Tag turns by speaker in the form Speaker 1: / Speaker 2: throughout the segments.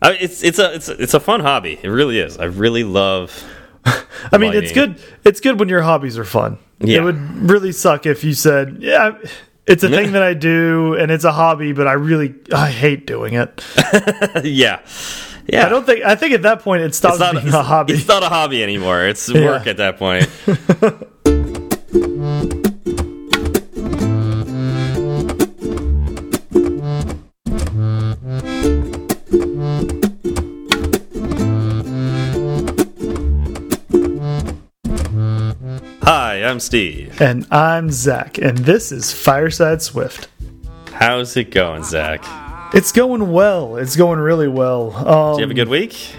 Speaker 1: I mean, it's it's a it's a, it's a fun hobby. It really is. I really love.
Speaker 2: I mean, it's good. It's good when your hobbies are fun.
Speaker 1: Yeah.
Speaker 2: It would really suck if you said, "Yeah, it's a thing that I do and it's a hobby, but I really I hate doing it."
Speaker 1: yeah, yeah.
Speaker 2: I don't think. I think at that point it stops
Speaker 1: it's not
Speaker 2: being a hobby.
Speaker 1: It's not a hobby anymore. It's
Speaker 2: Yeah.
Speaker 1: work at that point. I'm Steve.
Speaker 2: and I'm Zach, and this is Fireside Swift.
Speaker 1: How's it going, Zach?
Speaker 2: It's going well. It's going really well. Um,
Speaker 1: Do you have a good week?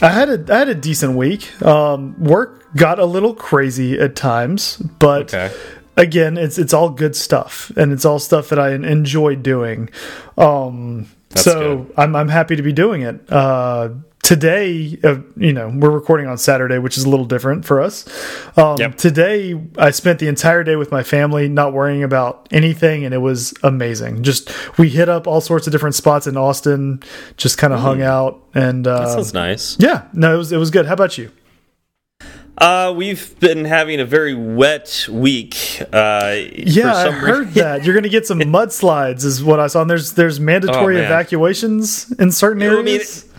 Speaker 2: I had a I had a decent week. Um, work got a little crazy at times, but
Speaker 1: Okay.
Speaker 2: again, it's it's all good stuff, and it's all stuff that I enjoy doing. Um, so
Speaker 1: good.
Speaker 2: I'm I'm happy to be doing it. Uh, today, uh, you know, we're recording on Saturday, which is a little different for us. Um,
Speaker 1: Yep.
Speaker 2: Today, I spent the entire day with my family, not worrying about anything, and it was amazing. Just we hit up all sorts of different spots in Austin, just kind of hung out, and uh,
Speaker 1: Mm. That sounds nice.
Speaker 2: yeah, no, it was it was good. How about you?
Speaker 1: Uh, we've been having a very wet week. Uh,
Speaker 2: Yeah,
Speaker 1: for
Speaker 2: I heard
Speaker 1: reason-
Speaker 2: that you're going to get some mudslides, is what I saw. And there's there's mandatory
Speaker 1: Oh,
Speaker 2: evacuations in certain
Speaker 1: I
Speaker 2: areas.
Speaker 1: mean,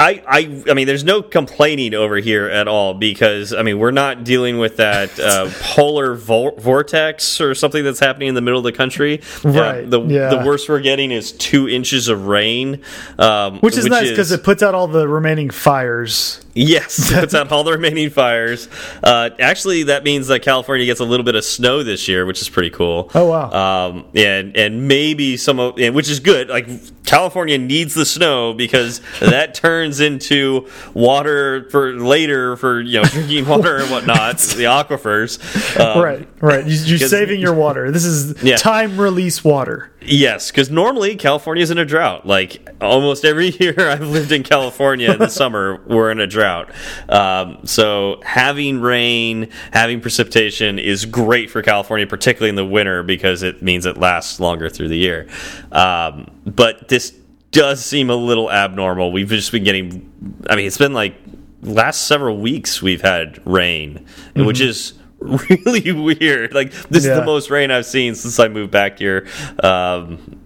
Speaker 1: I, I, I mean, there's no complaining over here at all because I mean we're not dealing with that uh, polar vor vortex or something that's happening in the middle of the country. Uh,
Speaker 2: Right,
Speaker 1: the
Speaker 2: yeah.
Speaker 1: the worst we're getting is two inches of rain, um,
Speaker 2: which is nice because it puts out all the remaining fires.
Speaker 1: Yes, puts out all the remaining fires. Uh, actually, that means that California gets a little bit of snow this year, which is pretty cool.
Speaker 2: Oh, wow.
Speaker 1: Um, and and maybe some of, and which is good. Like California needs the snow because that turns into water for later for you know drinking water and whatnot, the aquifers. Um,
Speaker 2: right, right. You, you're saving your water. This is
Speaker 1: Yeah.
Speaker 2: time release water.
Speaker 1: Yes, because normally California's in a drought. Like almost every year I've lived in California in the summer, we're in a drought. Um, so having rain, having precipitation is great for California, particularly in the winter because it means it lasts longer through the year. Um, but this does seem a little abnormal. We've just been getting. I mean, it's been like last several weeks we've had rain, which is really weird. Like this is the most rain I've seen since I moved back here. Um,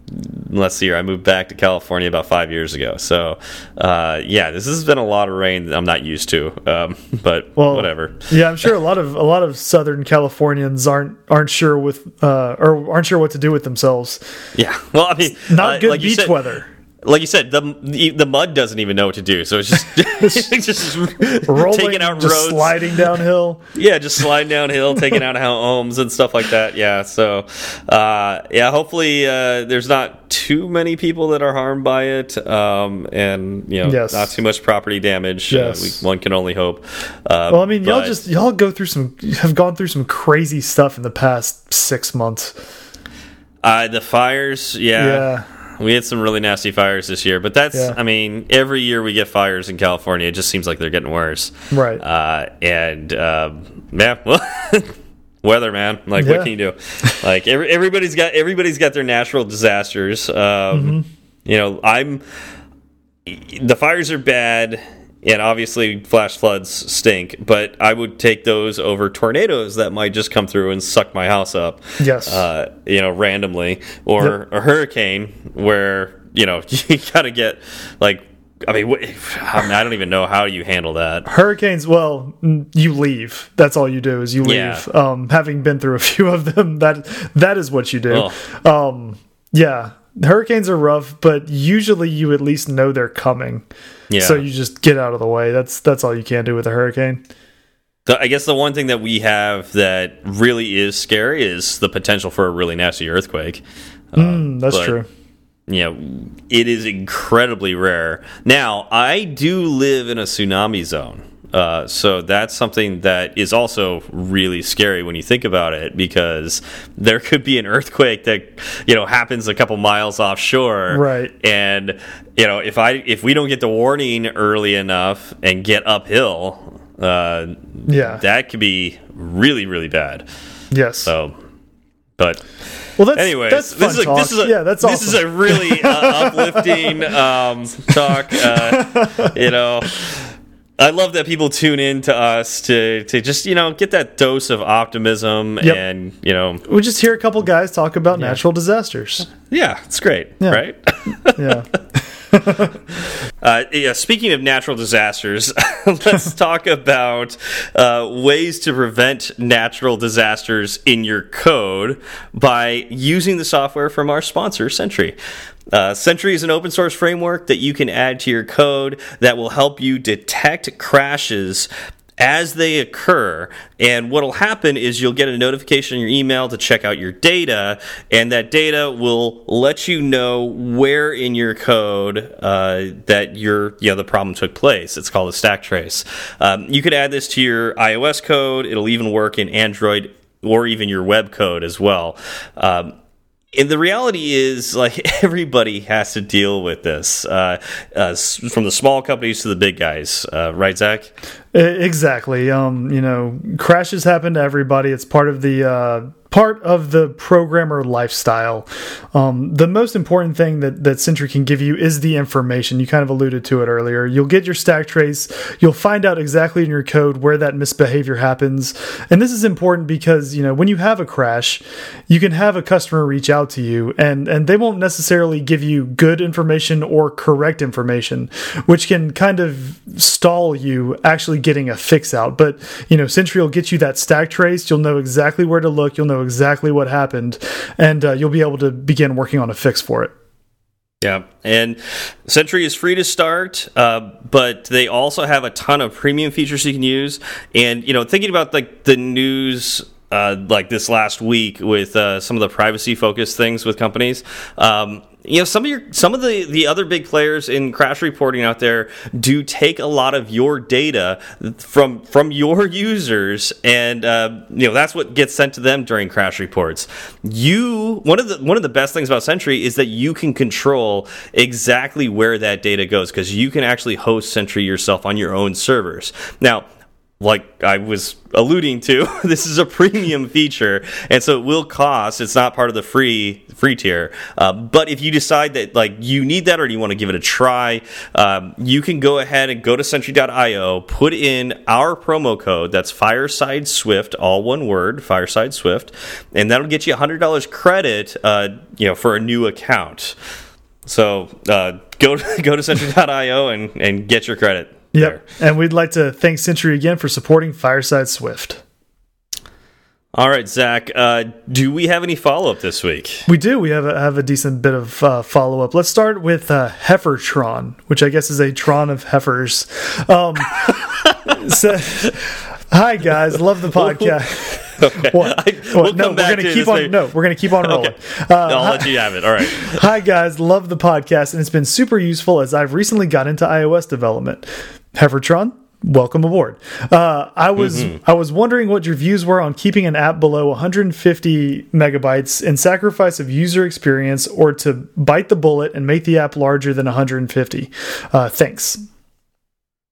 Speaker 1: let's see here. I moved back to California about five years ago. So, uh, yeah, this has been a lot of rain that I'm not used to. Um, but
Speaker 2: Well,
Speaker 1: whatever.
Speaker 2: Yeah, I'm sure a lot of a lot of Southern Californians aren't aren't sure with uh, or aren't sure what to do with themselves.
Speaker 1: Yeah. Well, I mean,
Speaker 2: Not
Speaker 1: uh,
Speaker 2: good
Speaker 1: like
Speaker 2: beach
Speaker 1: said-
Speaker 2: weather.
Speaker 1: Like you said, the, the mud doesn't even know what to do, so it's just it's just
Speaker 2: Rolling,
Speaker 1: taking out
Speaker 2: just
Speaker 1: roads,
Speaker 2: sliding downhill.
Speaker 1: yeah, just sliding downhill, taking out homes and stuff like that. Yeah, so uh, yeah, hopefully uh, there's not too many people that are harmed by it, um, and you know,
Speaker 2: Yes.
Speaker 1: not too much property damage.
Speaker 2: Yes.
Speaker 1: Uh, we, one can only hope. Uh,
Speaker 2: Well, I mean, y'all just y'all go through some have gone through some crazy stuff in the past six months.
Speaker 1: uh, the fires. Yeah.
Speaker 2: Yeah.
Speaker 1: We had some really nasty fires this year, but that's,
Speaker 2: Yeah.
Speaker 1: I mean, every year we get fires in California. It just seems like they're getting worse.
Speaker 2: Right.
Speaker 1: Uh, and, um, yeah, well, weather, man. Like,
Speaker 2: Yeah.
Speaker 1: what can you do? Like, every, everybody's got, everybody's got their natural disasters. Um,
Speaker 2: Mm-hmm.
Speaker 1: you know, I'm, the fires are bad. And obviously, flash floods stink, but I would take those over tornadoes that might just come through and suck my house up
Speaker 2: Yes.
Speaker 1: uh, you know, randomly, or a hurricane where you know you got to get like. I mean, I mean, I don't even know how you handle that.
Speaker 2: Hurricanes, well, you leave. That's all you do is you leave.
Speaker 1: Yeah.
Speaker 2: Um, having been through a few of them, that that is what you do.
Speaker 1: Oh.
Speaker 2: Um, yeah, hurricanes are rough, but usually you at least know they're coming.
Speaker 1: Yeah.
Speaker 2: So you just get out of the way. That's that's all you can do with a hurricane.
Speaker 1: I guess the one thing that we have that really is scary is the potential for a really nasty earthquake.
Speaker 2: Mm, that's
Speaker 1: but-
Speaker 2: true.
Speaker 1: You know, it is incredibly rare. Now, I do live in a tsunami zone. Uh, so that's something that is also really scary when you think about it because there could be an earthquake that you know happens a couple miles offshore
Speaker 2: Right.
Speaker 1: and you know if i if we don't get the warning early enough and get uphill uh
Speaker 2: Yeah.
Speaker 1: that could be really really bad
Speaker 2: yes.
Speaker 1: so But
Speaker 2: Well, that's
Speaker 1: anyways,
Speaker 2: that's
Speaker 1: this is a, this is a
Speaker 2: yeah, that's
Speaker 1: this is a really uh, uplifting um, talk. Uh, you know. I love that people tune in to us to to just you know get that dose of optimism
Speaker 2: Yep.
Speaker 1: and you know
Speaker 2: we just hear a couple guys talk about natural disasters.
Speaker 1: yeah it's great
Speaker 2: Yeah.
Speaker 1: right
Speaker 2: Yeah.
Speaker 1: Uh, yeah, speaking of natural disasters, let's talk about uh, ways to prevent natural disasters in your code by using the software from our sponsor, Sentry. Uh, Sentry is an open source framework that you can add to your code that will help you detect crashes as they occur. And what'll happen is you'll get a notification in your email to check out your data, and that data will let you know where in your code uh, that your you know the problem took place. It's called a stack trace. Um, you could add this to your iOS code. It'll even work in Android or even your web code as well. Um, and the reality is, like everybody has to deal with this, uh, uh, from the small companies to the big guys, uh, right, Zach?
Speaker 2: Exactly. Um, you know, crashes happen to everybody. It's part of the uh, part of the programmer lifestyle. Um, the most important thing that that Sentry can give you is the information. You kind of alluded to it earlier. You'll get your stack trace. You'll find out exactly in your code where that misbehavior happens. And this is important because you know when you have a crash, you can have a customer reach out to you, and and they won't necessarily give you good information or correct information, which can kind of stall you actually getting a fix out. But you know, Sentry will get you that stack trace. You'll know exactly where to look. You'll know exactly what happened, and uh, you'll be able to begin working on a fix for it.
Speaker 1: Yeah, and Sentry is free to start, uh, but they also have a ton of premium features you can use. And you know, thinking about like the news. Uh, like this last week with uh, some of the privacy focused things with companies, um, you know some of your some of the the other big players in crash reporting out there do take a lot of your data from from your users and uh, you know that's what gets sent to them during crash reports. You one of the one of the best things about sentry is that you can control exactly where that data goes because you can actually host sentry yourself on your own servers. Now like I was alluding to, this is a premium feature, and so it will cost. It's not part of the free free tier. Uh, but if you decide that like you need that or you want to give it a try, um, you can go ahead and go to Sentry.io, put in our promo code. That's Fireside Swift, all one word, Fireside Swift, and that'll get you hundred dollars credit. Uh, you know, for a new account. So uh, go go to Sentry.io and and get your credit.
Speaker 2: Yep.
Speaker 1: there.
Speaker 2: And we'd like to thank Sentry again for supporting Fireside Swift.
Speaker 1: All right, Zach. Uh, do we have any follow up this week?
Speaker 2: We do. We have a, have a decent bit of uh, follow up. Let's start with uh, Heifertron, which I guess is a Tron of heifers. Um, so, hi guys, love the podcast. What?
Speaker 1: I- we'll
Speaker 2: no,
Speaker 1: come
Speaker 2: we're gonna keep on.
Speaker 1: later.
Speaker 2: No, we're gonna keep on rolling.
Speaker 1: Okay.
Speaker 2: Uh,
Speaker 1: I'll let you have it. All right.
Speaker 2: Hi guys, love the podcast, and it's been super useful as I've recently got into iOS development. Heifertron, welcome aboard. Uh, I was I was wondering what your views were on keeping an app below 150 megabytes in sacrifice of user experience, or to bite the bullet and make the app larger than 150. Uh, thanks.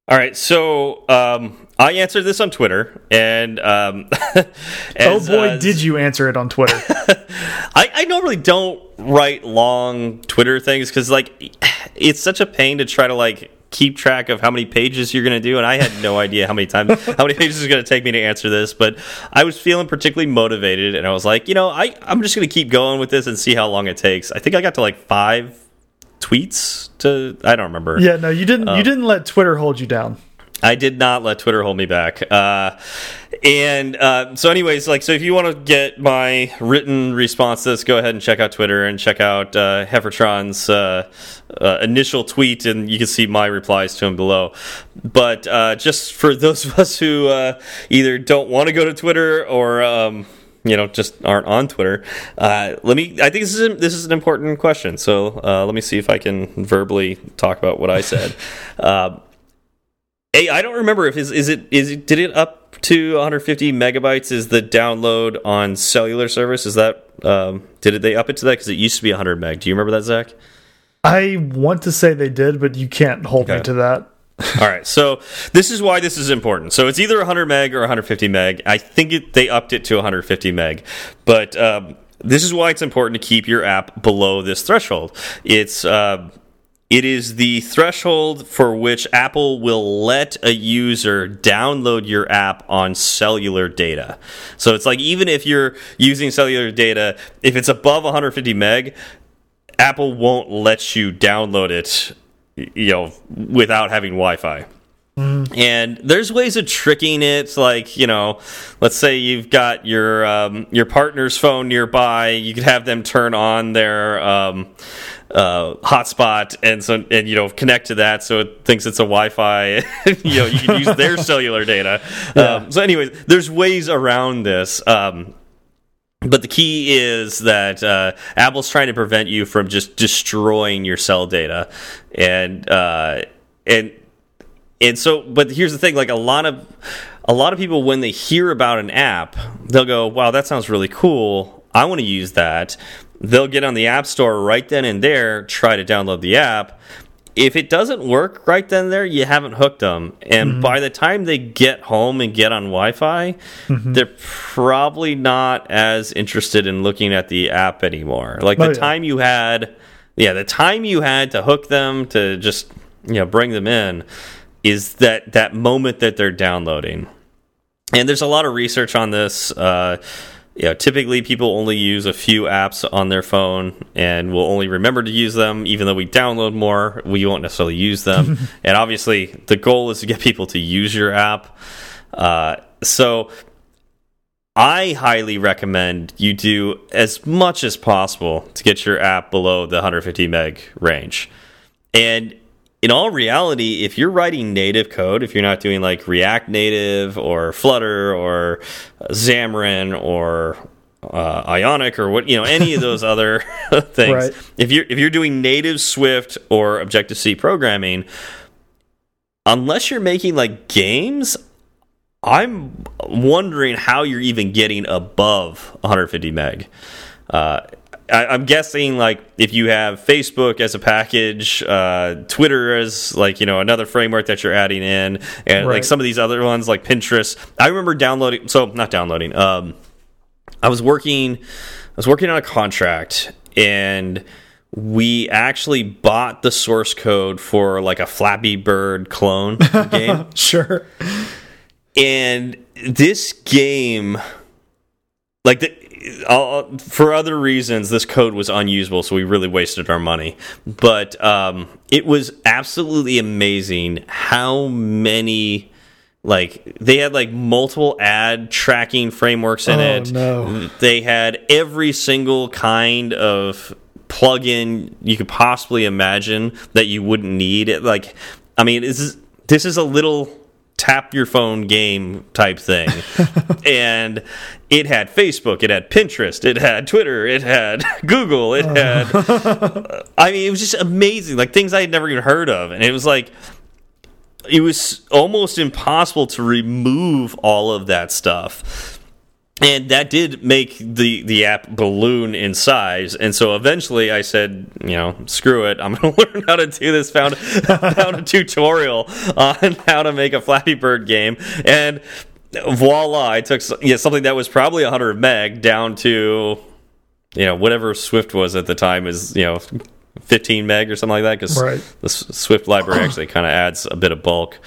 Speaker 1: All right. So um, I answered this on Twitter, and um,
Speaker 2: oh boy,
Speaker 1: uh,
Speaker 2: did you answer it on Twitter?
Speaker 1: I, I normally don't write long Twitter things because like it's such a pain to try to like keep track of how many pages you're going to do and i had no idea how many times how many pages is going to take me to answer this but i was feeling particularly motivated and i was like you know I, i'm just going to keep going with this and see how long it takes i think i got to like five tweets to i don't remember
Speaker 2: yeah, no, you didn't. you um, didn't let Twitter hold you down.
Speaker 1: I did not let Twitter hold me back. Uh, and uh, so, anyways, like, so if you want to get my written response to this, go ahead and check out Twitter and check out uh, Heifertron's uh, uh, initial tweet, and you can see my replies to him below. But uh, just for those of us who either don't want to go to Twitter or um, you know just aren't on Twitter. Let me. I think this is this is an important question. So let me see if I can verbally talk about what I said. Hey, I don't remember if is is it is it did it up to 150 megabytes? Is the download on cellular service? Is that um, did it, they up it to that because it used to be 100 meg? Do you remember that, Zach?
Speaker 2: I want to say they did, but you can't hold me to that.
Speaker 1: All right, so this is why this is important. So it's either 100 meg or 150 meg. I think it, they upped it to 150 meg, but um, this is why it's important to keep your app below this threshold. It's uh, it is the threshold for which Apple will let a user download your app on cellular data. So it's like even if you're using cellular data, if it's above 150 meg, Apple won't let you download it, you know, without having Wi-Fi. And there's ways of tricking it, like you know, let's say you've got your um, your partner's phone nearby. You could have them turn on their um, uh, hotspot, and so and you know connect to that, so it thinks it's a Wi-Fi. you know, you can use their cellular data.
Speaker 2: Yeah.
Speaker 1: Um, so, anyways, there's ways around this. Um, but the key is that uh, Apple's trying to prevent you from just destroying your cell data, and uh, and and so but here's the thing like a lot of a lot of people when they hear about an app they'll go wow that sounds really cool. I want to use that. They'll get on the app store right then and there try to download the app. If it doesn't work right then and there you haven't hooked them and mm-hmm. by the time they get home and get on wi-fi mm-hmm. they're probably not as interested in looking at the app anymore. Like
Speaker 2: Oh,
Speaker 1: the
Speaker 2: yeah.
Speaker 1: time you had yeah the time you had to hook them to just you know bring them in is that that moment that they're downloading. And there's a lot of research on this. Uh you know, typically people only use a few apps on their phone and will only remember to use them. Even though we download more we won't necessarily use them. And obviously the goal is to get people to use your app. Uh, so I highly recommend you do as much as possible to get your app below the 150 meg range. And in all reality, if you're writing native code, if you're not doing like React Native or Flutter or uh, Xamarin or uh, Ionic or what you know any of those other things,
Speaker 2: Right.
Speaker 1: if you're if you're doing native Swift or Objective C programming, unless you're making like games, I'm wondering how you're even getting above 150 meg. Uh, I, I'm guessing like if you have Facebook as a package, uh, Twitter as like you know another framework that you're adding in, and like some of these other ones like Pinterest. I remember downloading, so not downloading. Um, I was working, I was working on a contract, and we actually bought the source code for like a Flappy Bird clone game
Speaker 2: Sure.
Speaker 1: and this game like the I'll, for other reasons this code was unusable so we really wasted our money. But um, it was absolutely amazing how many like they had like multiple ad tracking frameworks in
Speaker 2: Oh,
Speaker 1: it.
Speaker 2: no.
Speaker 1: they had every single kind of plugin you could possibly imagine that you wouldn't need. It like i mean this is this is a little tap your phone game type thing. And it had facebook it had pinterest it had twitter it had google it oh. had i mean it was just amazing like things i had never even heard of. And it was like it was almost impossible to remove all of that stuff and that did make the the app balloon in size and so eventually i said you know screw it i'm going to learn how to do this found found a tutorial on how to make a flappy bird game and voila i took yeah, something that was probably 100 meg down to you know whatever swift was at the time is you know 15 meg or something like that because
Speaker 2: Right.
Speaker 1: the Swift library actually kind of adds a bit of bulk.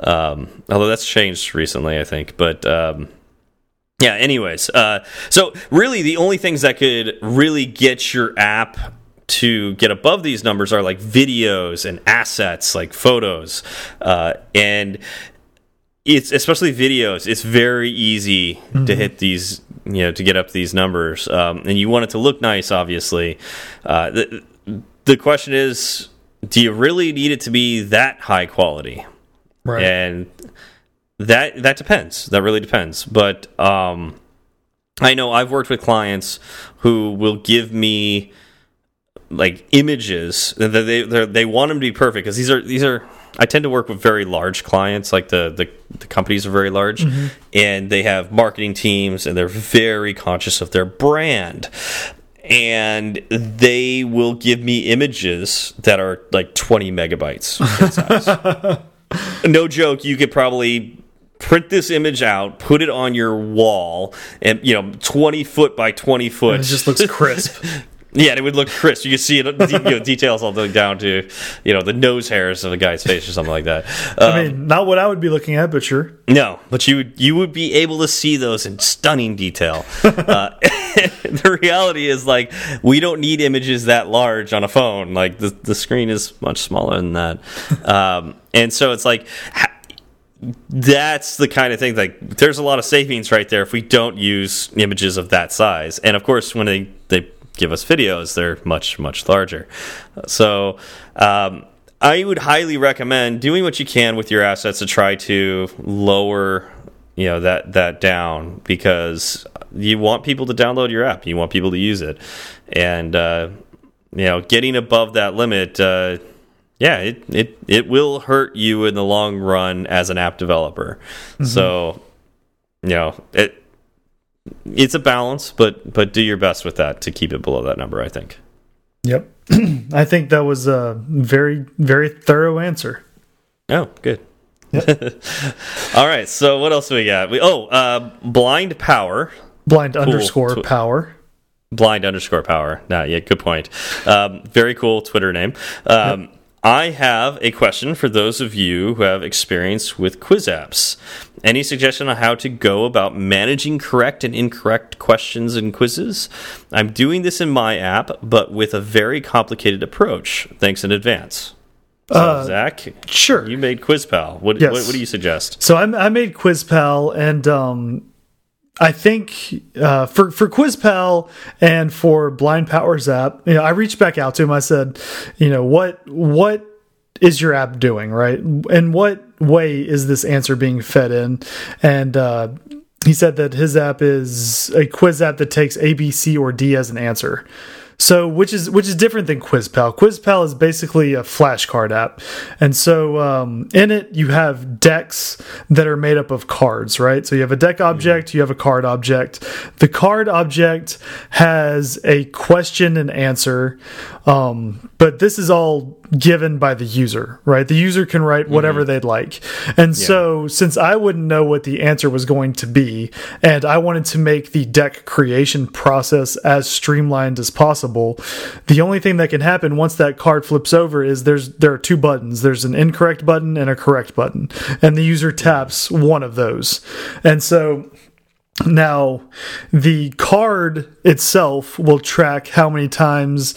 Speaker 1: Um, although that's changed recently, I think. But um, yeah, anyways, uh, so really the only things that could really get your app to get above these numbers are like videos and assets, like photos, uh, and it's especially videos. It's very easy to hit these, you know, to get up these numbers, um, and you want it to look nice, obviously. Uh, the the question is, do you really need it to be that high quality?
Speaker 2: Right.
Speaker 1: and that that depends. That really depends. But um i know i've worked with clients who will give me like images that they they they want them to be perfect because these are these are I tend to work with very large clients, like the the, the companies are very large, and they have marketing teams, and they're very conscious of their brand, and they will give me images that are like twenty megabytes. In size no joke, you could probably print this image out, put it on your wall, and you know, twenty foot by twenty foot.
Speaker 2: And it just looks crisp.
Speaker 1: Yeah, it would look crisp. You could see it, you know, details all the way down to, you know, the nose hairs of a guy's face or something like that. Um,
Speaker 2: I mean, not what I would be looking at, but sure.
Speaker 1: no, but you would you would be able to see those in stunning detail. uh, the reality is, like, we don't need images that large on a phone. Like, the the screen is much smaller than that, um, and so it's like. Ha- That's the kind of thing like there's a lot of savings right there if we don't use images of that size. And of course when they they give us videos, they're much much larger. So um, I would highly recommend doing what you can with your assets to try to lower you know that that down because you want people to download your app, you want people to use it, and uh, you know getting above that limit. Uh, yeah, it, it it will hurt you in the long run as an app developer. So, you know, it it's a balance, but but do your best with that to keep it below that number. I think.
Speaker 2: Yep. I think that was a very, very thorough answer.
Speaker 1: Oh, good. All right. So what else do we got? We oh, uh, blind power.
Speaker 2: Blind underscore
Speaker 1: Tw-
Speaker 2: power.
Speaker 1: blind underscore power. Nah, yeah, good point. Um, very cool Twitter name. Um, I have a question for those of you who have experience with quiz apps. Any suggestion on how to go about managing correct and incorrect questions and quizzes? I'm doing this in my app, but with a very complicated approach. Thanks in advance. So, Zach,
Speaker 2: Sure.
Speaker 1: you made QuizPal. What,
Speaker 2: Yes.
Speaker 1: what, what do you suggest?
Speaker 2: So I, I made QuizPal, and um, I think uh, for for QuizPal and for Blind Powers app, you know, I reached back out to him. I said, you know, what what is your app doing, right? And what way is this answer being fed in? And uh, he said that his app is a quiz app that takes A, B, C, or D as an answer. So, which is which is different than QuizPal. QuizPal is basically a flashcard app, and so um, in it you have decks that are made up of cards, right? So you have a deck object, you have a card object. The card object has a question and answer, um, but this is all given by the user, right? The user can write mm-hmm. whatever they'd like, and so since I wouldn't know what the answer was going to be, and I wanted to make the deck creation process as streamlined as possible, the only thing that can happen once that card flips over is there's there are two buttons. There's an incorrect button and a correct button, and the user taps one of those, and so. Now, the card itself will track how many times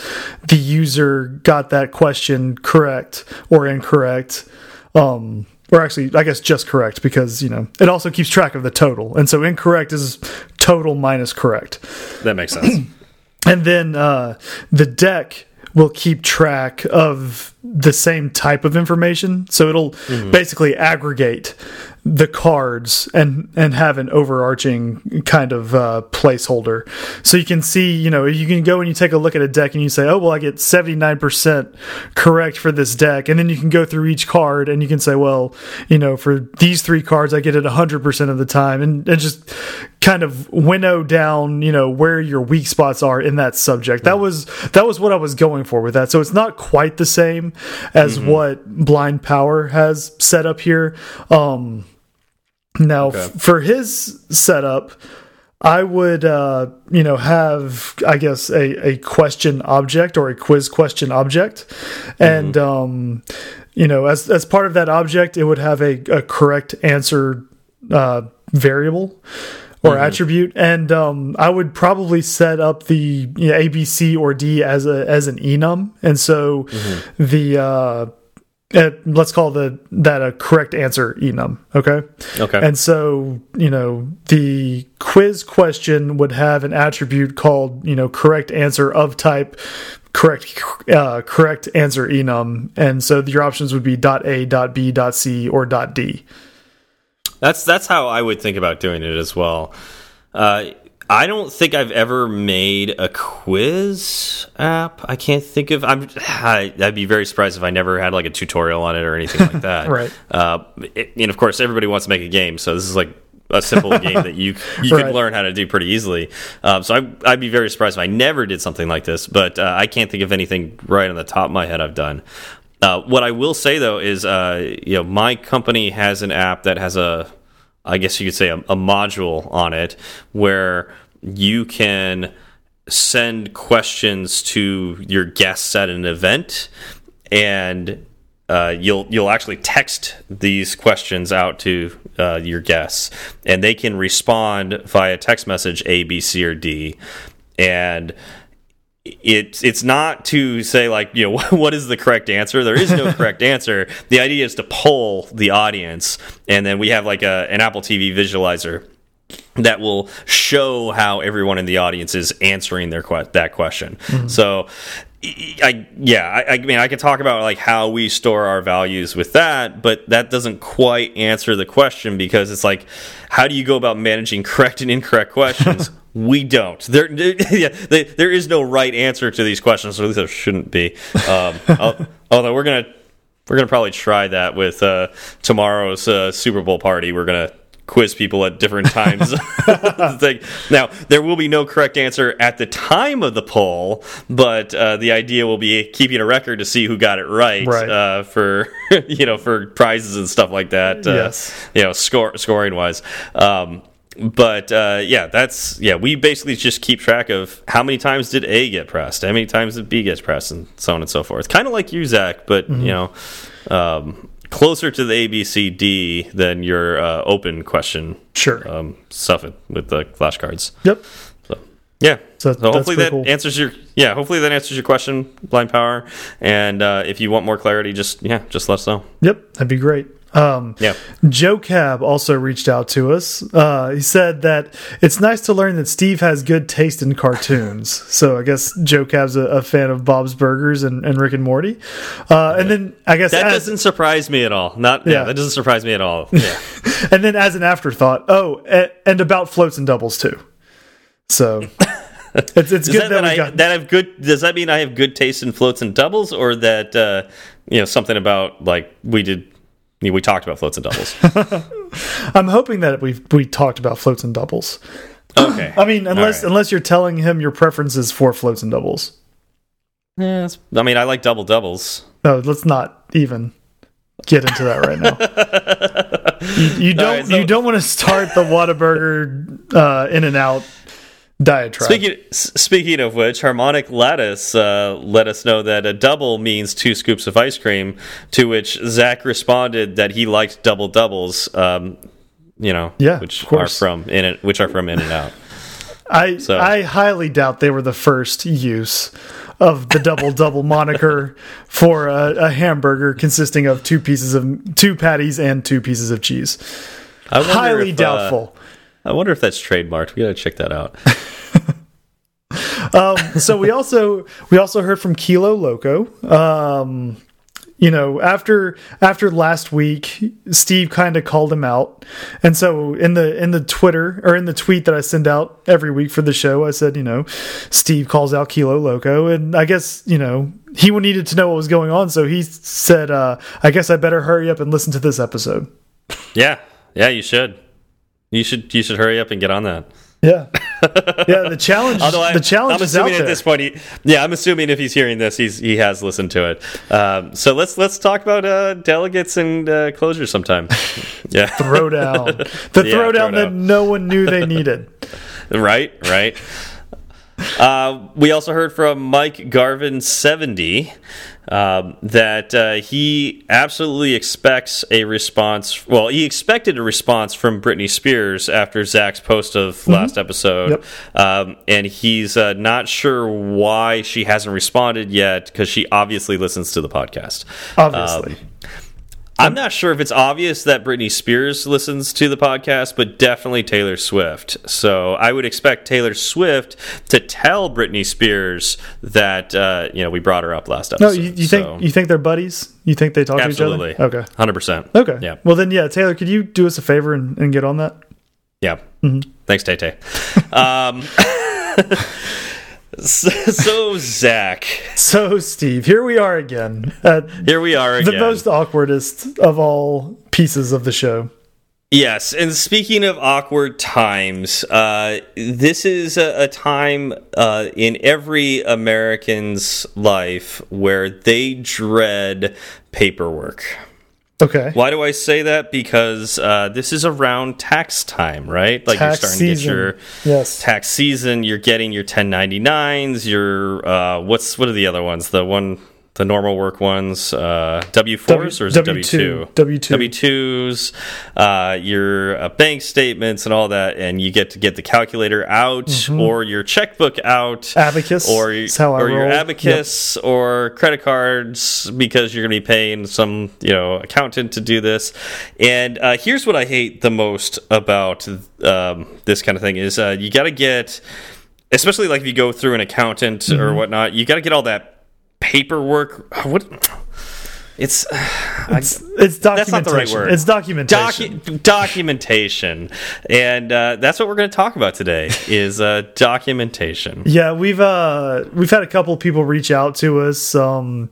Speaker 2: the user got that question correct or incorrect. Um, or actually, I guess just correct because, you know, it also keeps track of the total. And so incorrect is total minus correct.
Speaker 1: That makes sense.
Speaker 2: And then uh, the deck will keep track of the same type of information. So it'll basically aggregate the cards and and have an overarching kind of uh, placeholder. So you can see, you know, you can go and you take a look at a deck and you say, oh well, I get seventy nine percent correct for this deck, and then you can go through each card and you can say, well, you know, for these three cards, I get it hundred percent of the time, and and just kind of winnow down, you know, where your weak spots are in that subject. That was that was what I was going for with that. So it's not quite the same as what Blind Power has set up here. Um now
Speaker 1: Okay.
Speaker 2: for his setup, I would uh you know have I guess a a question object or a quiz question object. And um you know as as part of that object it would have a, a correct answer uh variable or attribute. And um I would probably set up the you know, A B C or D as a as an enum. And so the uh uh, let's call the that a correct answer enum okay
Speaker 1: Okay.
Speaker 2: and so you know the quiz question would have an attribute called you know correct answer of type correct uh, correct answer enum and so your options would be dot a dot b dot c or dot d
Speaker 1: That's that's how I would think about doing it as well. Uh, I don't think I've ever made a quiz app. I can't think of. I'm. I, I'd be very surprised if I never had like a tutorial on it or anything like that.
Speaker 2: Right.
Speaker 1: Uh, it, and of course, everybody wants to make a game, so this is like a simple game that you you
Speaker 2: Right.
Speaker 1: can learn how to do pretty easily. Um, so I, I'd be very surprised if I never did something like this. But uh, I can't think of anything right on the top of my head I've done. Uh, what I will say though is, uh, you know, my company has an app that has a I guess you could say, a, a module on it where you can send questions to your guests at an event and uh, you'll you'll actually text these questions out to uh, your guests, and they can respond via text message A, B, C, or D, and it's it's not to say like you know what is the correct answer? There is no correct answer. The idea is to poll the audience and then we have like a an apple tv visualizer that will show how everyone in the audience is answering their que that question mm -hmm. so I yeah, I, I, mean I can talk about like how we store our values with that, but that doesn't quite answer the question because it's like, how do you go about managing correct and incorrect questions? we don't. There, there yeah, they, there is no right answer to these questions, or at least there shouldn't be. Um, although we're gonna we're gonna probably try that with uh, tomorrow's uh, Super Bowl party. We're gonna quiz people at different times. now, there will be no correct answer at the time of the poll, but uh, the idea will be keeping a record to see who got it right,
Speaker 2: right.
Speaker 1: Uh, for you know for prizes and stuff like that.
Speaker 2: Uh, yes,
Speaker 1: you know, score scoring wise. Um, but uh, yeah, that's yeah. We basically just keep track of how many times did A get pressed, how many times did B get pressed, and so on and so forth. Kind of like you, Zach, but mm -hmm. you know, um, closer to the ABCD than your uh, open question.
Speaker 2: Sure.
Speaker 1: Um, stuff with the flashcards.
Speaker 2: Yep.
Speaker 1: So yeah.
Speaker 2: So,
Speaker 1: so hopefully that
Speaker 2: cool.
Speaker 1: answers your yeah. Hopefully that answers your question, blind power. And uh, if you want more clarity, just yeah, just let us know.
Speaker 2: Yep, that'd be great. Um,
Speaker 1: yeah.
Speaker 2: Joe Cab also reached out to us. Uh, he said that it's nice to learn that Steve has good taste in cartoons. so I guess Joe Cab's a, a fan of Bob's Burgers and, and Rick and Morty. Uh, and then I guess
Speaker 1: that
Speaker 2: as,
Speaker 1: doesn't surprise me at all. Not yeah, yeah that doesn't surprise me at all. Yeah.
Speaker 2: and then as an afterthought, oh, and about floats and doubles too. So. It's, it's good
Speaker 1: that,
Speaker 2: that,
Speaker 1: that I
Speaker 2: got...
Speaker 1: that have good. Does that mean I have good taste in floats and doubles, or that uh, you know something about like we did we talked about floats and doubles.
Speaker 2: I'm hoping that we we talked about floats and doubles.
Speaker 1: Okay.
Speaker 2: I mean, unless right. unless you're telling him your preferences for floats and doubles.
Speaker 1: Yeah, I mean, I like double doubles.
Speaker 2: No, let's not even get into that right now. you, you, don't right, so you don't want to start the Whataburger uh, in and out diatribe.
Speaker 1: Speaking speaking of which, Harmonic Lattice uh, let us know that a double means two scoops of ice cream. To which Zach responded that he liked double doubles. Um, you know,
Speaker 2: yeah,
Speaker 1: which are from in it, which are from In and Out.
Speaker 2: I so. I highly doubt they were the first use of the double double moniker for a, a, hamburger consisting of two pieces of two patties and two pieces of cheese. Highly if, uh, doubtful.
Speaker 1: Uh, I wonder if that's trademarked. We gotta check that out.
Speaker 2: um, so we also we also heard from Kilo Loco. Um, you know, after after last week, Steve kind of called him out, and so in the in the Twitter or in the tweet that I send out every week for the show, I said, you know, Steve calls out Kilo Loco, and I guess you know he needed to know what was going on, so he said, uh, I guess I better hurry up and listen to this episode.
Speaker 1: Yeah, yeah, you should. You should you should hurry up and get on that.
Speaker 2: Yeah, yeah. The challenge. Although I, the challenge
Speaker 1: I'm assuming
Speaker 2: at
Speaker 1: this point, he, yeah, I'm assuming if he's hearing this, he's he has listened to it. Um, so let's let's talk about uh, delegates and uh, closure sometime. Yeah,
Speaker 2: throwdown. The yeah, throwdown that no one knew they needed.
Speaker 1: right, right. Uh, we also heard from Mike Garvin seventy um, that uh, he absolutely expects a response. Well, he expected a response from Britney Spears after Zach's post of mm -hmm. last episode,
Speaker 2: yep.
Speaker 1: um, and he's uh, not sure why she hasn't responded yet because she obviously listens to the podcast.
Speaker 2: Obviously. Um,
Speaker 1: I'm not sure if it's obvious that Britney Spears listens to the podcast, but definitely Taylor Swift. So I would expect Taylor Swift to tell Britney Spears that uh, you know we brought her up last episode.
Speaker 2: No, you, you so. think you think they're buddies? You think they talk
Speaker 1: Absolutely.
Speaker 2: to each other? Okay,
Speaker 1: hundred percent.
Speaker 2: Okay,
Speaker 1: yeah.
Speaker 2: Well then, yeah, Taylor, could you do us a favor and, and get on that?
Speaker 1: Yeah.
Speaker 2: Mm -hmm.
Speaker 1: Thanks, Tay Tay. um, so, Zach.
Speaker 2: So Steve, here we are again.
Speaker 1: here we are again.
Speaker 2: The most awkwardest of all pieces of the show.
Speaker 1: Yes, and speaking of awkward times, uh, this is a, a time uh, in every American's life where they dread paperwork.
Speaker 2: Okay.
Speaker 1: Why do I say that? Because uh, this is around tax time, right? Like
Speaker 2: Tax
Speaker 1: you're starting
Speaker 2: season.
Speaker 1: to get your
Speaker 2: Yes.
Speaker 1: tax season. You're getting your 1099s. Your uh, what's what are the other ones? The one, the normal work ones, uh, W fours or is it W two?
Speaker 2: W two.
Speaker 1: W twos, uh, your uh, bank statements and all that, and you get to get the calculator out or your checkbook out,
Speaker 2: Mm-hmm. Abacus.
Speaker 1: or
Speaker 2: is how I
Speaker 1: or your abacus or credit cards because you're going to be paying some you know accountant to do this. And uh, here's what I hate the most about um, this kind of thing is uh, you got to get, especially like if you go through an accountant
Speaker 2: Mm-hmm.
Speaker 1: or whatnot, you got to get all that paperwork. Uh, what? It's,
Speaker 2: It's, it's documentation.
Speaker 1: That's not the right word.
Speaker 2: It's documentation.
Speaker 1: Docu documentation, and uh, that's what we're going to talk about today. Is uh, documentation.
Speaker 2: Yeah, we've uh we've had a couple of people reach out to us. Um,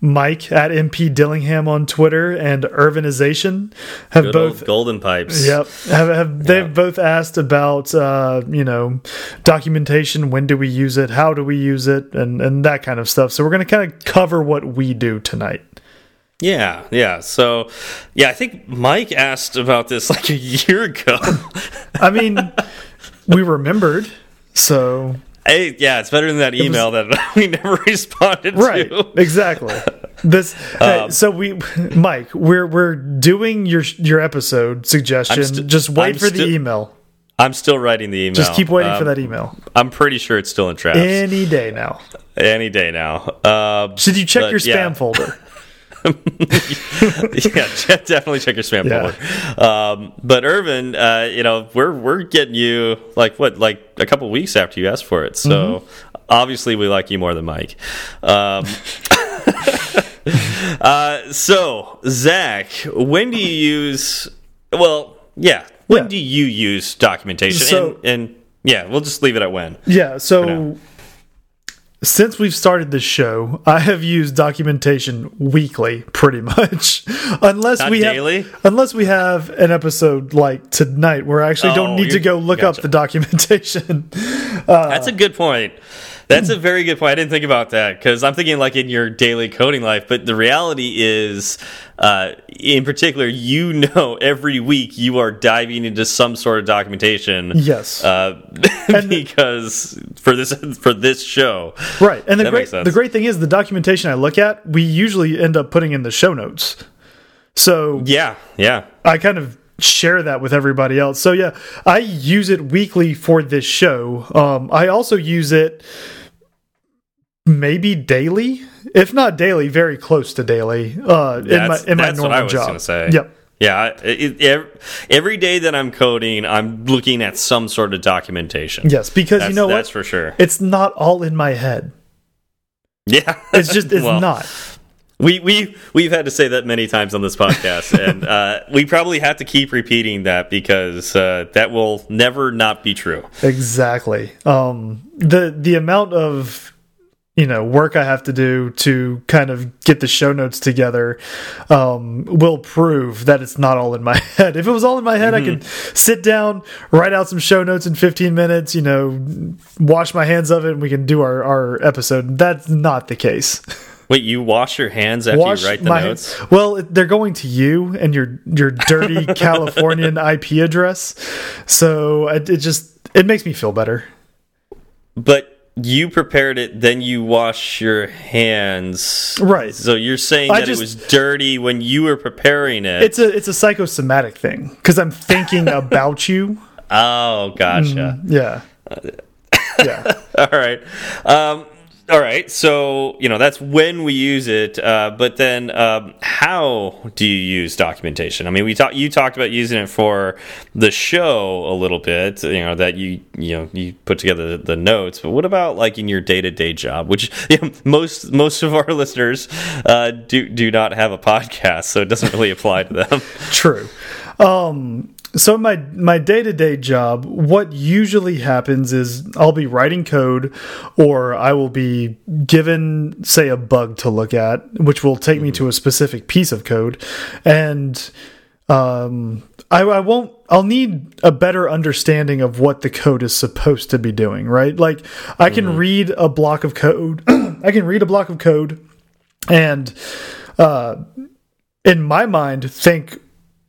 Speaker 2: Mike at MP Dillingham on Twitter and Urbanization have
Speaker 1: Good
Speaker 2: both.
Speaker 1: old golden pipes.
Speaker 2: Yep, have, have they've
Speaker 1: Yeah.
Speaker 2: both asked about uh, you know documentation. When do we use it? How do we use it? And and that kind of stuff. So we're going to kind of cover what we do tonight.
Speaker 1: Yeah, yeah. So, yeah, I think Mike asked about this like a year ago.
Speaker 2: I mean, we remembered. So
Speaker 1: hey, yeah, it's better than that email that we never responded
Speaker 2: right,
Speaker 1: to.
Speaker 2: exactly. This. hey,
Speaker 1: Um,
Speaker 2: so we, Mike, we're we're doing your your episode suggestion.
Speaker 1: st-
Speaker 2: Just wait
Speaker 1: I'm
Speaker 2: for the email.
Speaker 1: I'm still writing the email.
Speaker 2: Just keep waiting for
Speaker 1: Um,
Speaker 2: that email.
Speaker 1: I'm pretty sure it's still in drafts
Speaker 2: Any day now.
Speaker 1: any day now. Um,
Speaker 2: Should you check your
Speaker 1: yeah.
Speaker 2: spam folder?
Speaker 1: yeah, definitely check your spam
Speaker 2: Yeah.
Speaker 1: folder. Um, but Irvin, uh, you know, we're we're getting you like what, like a couple weeks after you asked for it. So
Speaker 2: Mm-hmm.
Speaker 1: obviously, we like you more than Mike. Um, uh, so Zach, when do you use? Well, yeah, when
Speaker 2: Yeah.
Speaker 1: do you use documentation?
Speaker 2: So-
Speaker 1: and, and yeah, we'll just leave it at when.
Speaker 2: Yeah. So since we've started this show, I have used documentation weekly, pretty much, unless
Speaker 1: Not
Speaker 2: we
Speaker 1: daily?
Speaker 2: have unless we have an episode like tonight where I actually
Speaker 1: Oh,
Speaker 2: don't need to go look
Speaker 1: gotcha.
Speaker 2: up the documentation.
Speaker 1: That's a good point. That's a very good point. I didn't think about that because I'm thinking like in your daily coding life, but the reality is, uh, in particular, you know, every week you are diving into some sort of documentation.
Speaker 2: Yes.
Speaker 1: Uh, because for this for this show,
Speaker 2: Right. And the great the great thing is the documentation I look at, we usually end up putting in the show notes. So
Speaker 1: yeah, yeah,
Speaker 2: I kind of share that with everybody else. So yeah, I use it weekly for this show. Um, I also use it maybe daily, if not daily, very close to daily. Uh, in my in my
Speaker 1: that's what
Speaker 2: normal
Speaker 1: I was
Speaker 2: job. Yep.
Speaker 1: yeah. It, it, every day that I'm coding, I'm looking at some sort of documentation.
Speaker 2: Yes, because
Speaker 1: that's,
Speaker 2: you know what
Speaker 1: that's
Speaker 2: what?
Speaker 1: for sure.
Speaker 2: It's not all in my head.
Speaker 1: Yeah,
Speaker 2: It's just it's
Speaker 1: Well,
Speaker 2: not.
Speaker 1: We we we've had to say that many times on this podcast, and uh, we probably have to keep repeating that because uh, that will never not be true.
Speaker 2: Exactly. Um, the the amount of you know work I have to do to kind of get the show notes together um, will prove that it's not all in my head. If it was all in my head, I could sit down, write out some show notes in 15 minutes. You know, wash my hands of it, and we can do our our episode. That's not the case.
Speaker 1: Wait, you wash your hands after
Speaker 2: Wash
Speaker 1: you write the
Speaker 2: my
Speaker 1: notes?
Speaker 2: well, they're going to you and your your dirty Californian IP address. So it, it just it makes me feel better.
Speaker 1: But you prepared it, then you wash your hands.
Speaker 2: Right.
Speaker 1: So you're saying
Speaker 2: I
Speaker 1: that
Speaker 2: just-
Speaker 1: it was dirty when you were preparing it.
Speaker 2: It's a it's a psychosomatic thing because I'm thinking about you.
Speaker 1: oh, gotcha.
Speaker 2: Yeah, yeah.
Speaker 1: All right. Um, all right. So, you know, that's when we use it. Uh, but then um, how do you use documentation? I mean, we talked you talked about using it for the show a little bit, you know, that you, you know, you put together the notes. But what about like in your day-to-day job, which you know, most most of our listeners uh, do do not have a podcast, so it doesn't really apply to them.
Speaker 2: True. Um, so my my day to day job, what usually happens is I'll be writing code, or I will be given, say, a bug to look at, which will take me to a specific piece of code, and um, I, I won't. I'll need a better understanding of what the code is supposed to be doing. Right? Like I can read a block of code. I can read a block of code, and uh, in my mind, think,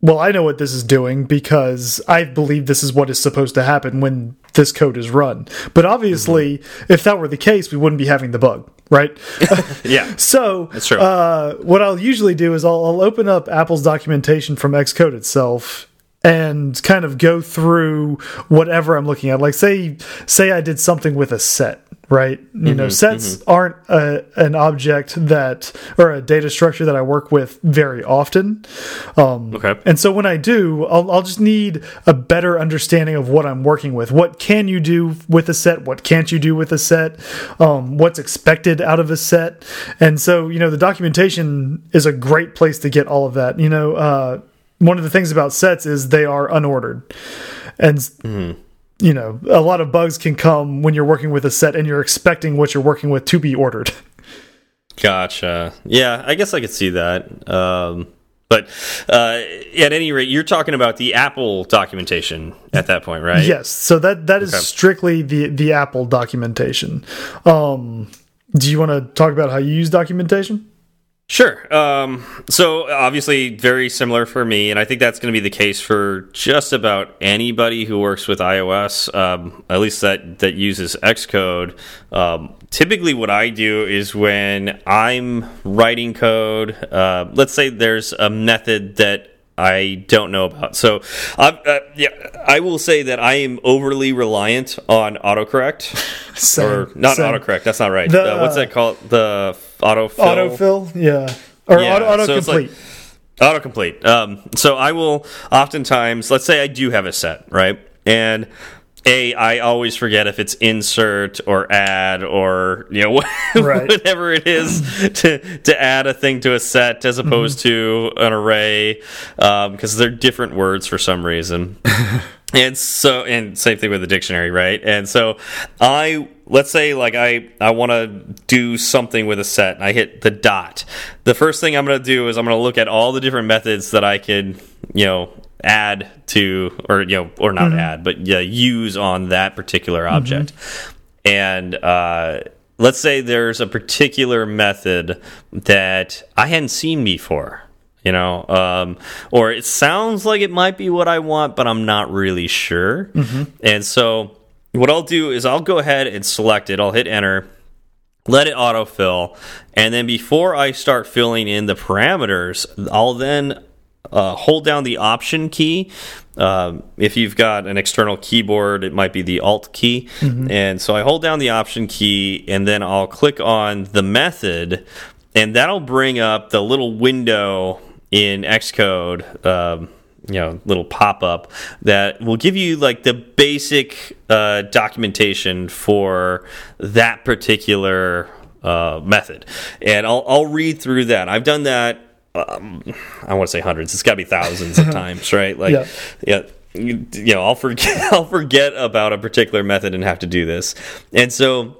Speaker 2: well, I know what this is doing because I believe this is what is supposed to happen when this code is run. But obviously, mm -hmm. if that were the case, we wouldn't be having the bug, right?
Speaker 1: yeah.
Speaker 2: so
Speaker 1: that's true.
Speaker 2: Uh, what I'll usually do is I'll, I'll open up Apple's documentation from Xcode itself and kind of go through whatever I'm looking at. Like say say I did something with a set right? You mm -hmm, know, sets mm -hmm. aren't a, an object that or a data structure that I work with very often. Um,
Speaker 1: okay.
Speaker 2: And so when I do, I'll, I'll just need a better understanding of what I'm working with. What can you do with a set? What can't you do with a set? Um, what's expected out of a set? And so, you know, the documentation is a great place to get all of that. You know, uh, one of the things about sets is they are unordered. And mm -hmm you know, a lot of bugs can come when you're working with a set and you're expecting what you're working with to be ordered.
Speaker 1: Gotcha. Yeah, I guess I could see that. Um, but uh, at any rate, you're talking about the Apple documentation at that point, right?
Speaker 2: Yes. So that that is okay. strictly the the Apple documentation. Um, do you want to talk about how you use documentation?
Speaker 1: Sure. Um, so obviously, very similar for me, and I think that's going to be the case for just about anybody who works with iOS, um, at least that that uses Xcode. Um, typically, what I do is when I'm writing code, uh, let's say there's a method that I don't know about. So, uh, yeah, I will say that I am overly reliant on autocorrect,
Speaker 2: same,
Speaker 1: or not
Speaker 2: same.
Speaker 1: autocorrect. That's not right. The, uh, what's that called? The autofill.
Speaker 2: Autofill, yeah, or yeah, auto autocomplete.
Speaker 1: So like, autocomplete. Um, so I will oftentimes, let's say I do have a set, right, and a I always forget if it's insert or add or you know right. whatever it is to to add a thing to a set as opposed mm -hmm. to an array because um, they're different words for some reason. and so and same thing with the dictionary, right? And so I let's say like I I want to do something with a set and I hit the dot. The first thing I'm going to do is I'm going to look at all the different methods that I could, you know, add to or you know or not mm -hmm. add but yeah, use on that particular object mm -hmm. and uh, let's say there's a particular method that i hadn't seen before you know um, or it sounds like it might be what i want but i'm not really sure mm -hmm. and so what i'll do is i'll go ahead and select it i'll hit enter let it autofill and then before i start filling in the parameters i'll then uh, hold down the Option key. Um, if you've got an external keyboard, it might be the Alt key. Mm -hmm. And so I hold down the Option key, and then I'll click on the method, and that'll bring up the little window in Xcode. Um, you know little pop-up that will give you like the basic uh, documentation for that particular uh, method and I'll, I'll read through that i've done that um, I want to say hundreds. It's got to be thousands of times, right? Like, yeah. yeah you, you know, I'll forget I'll forget about a particular method and have to do this, and so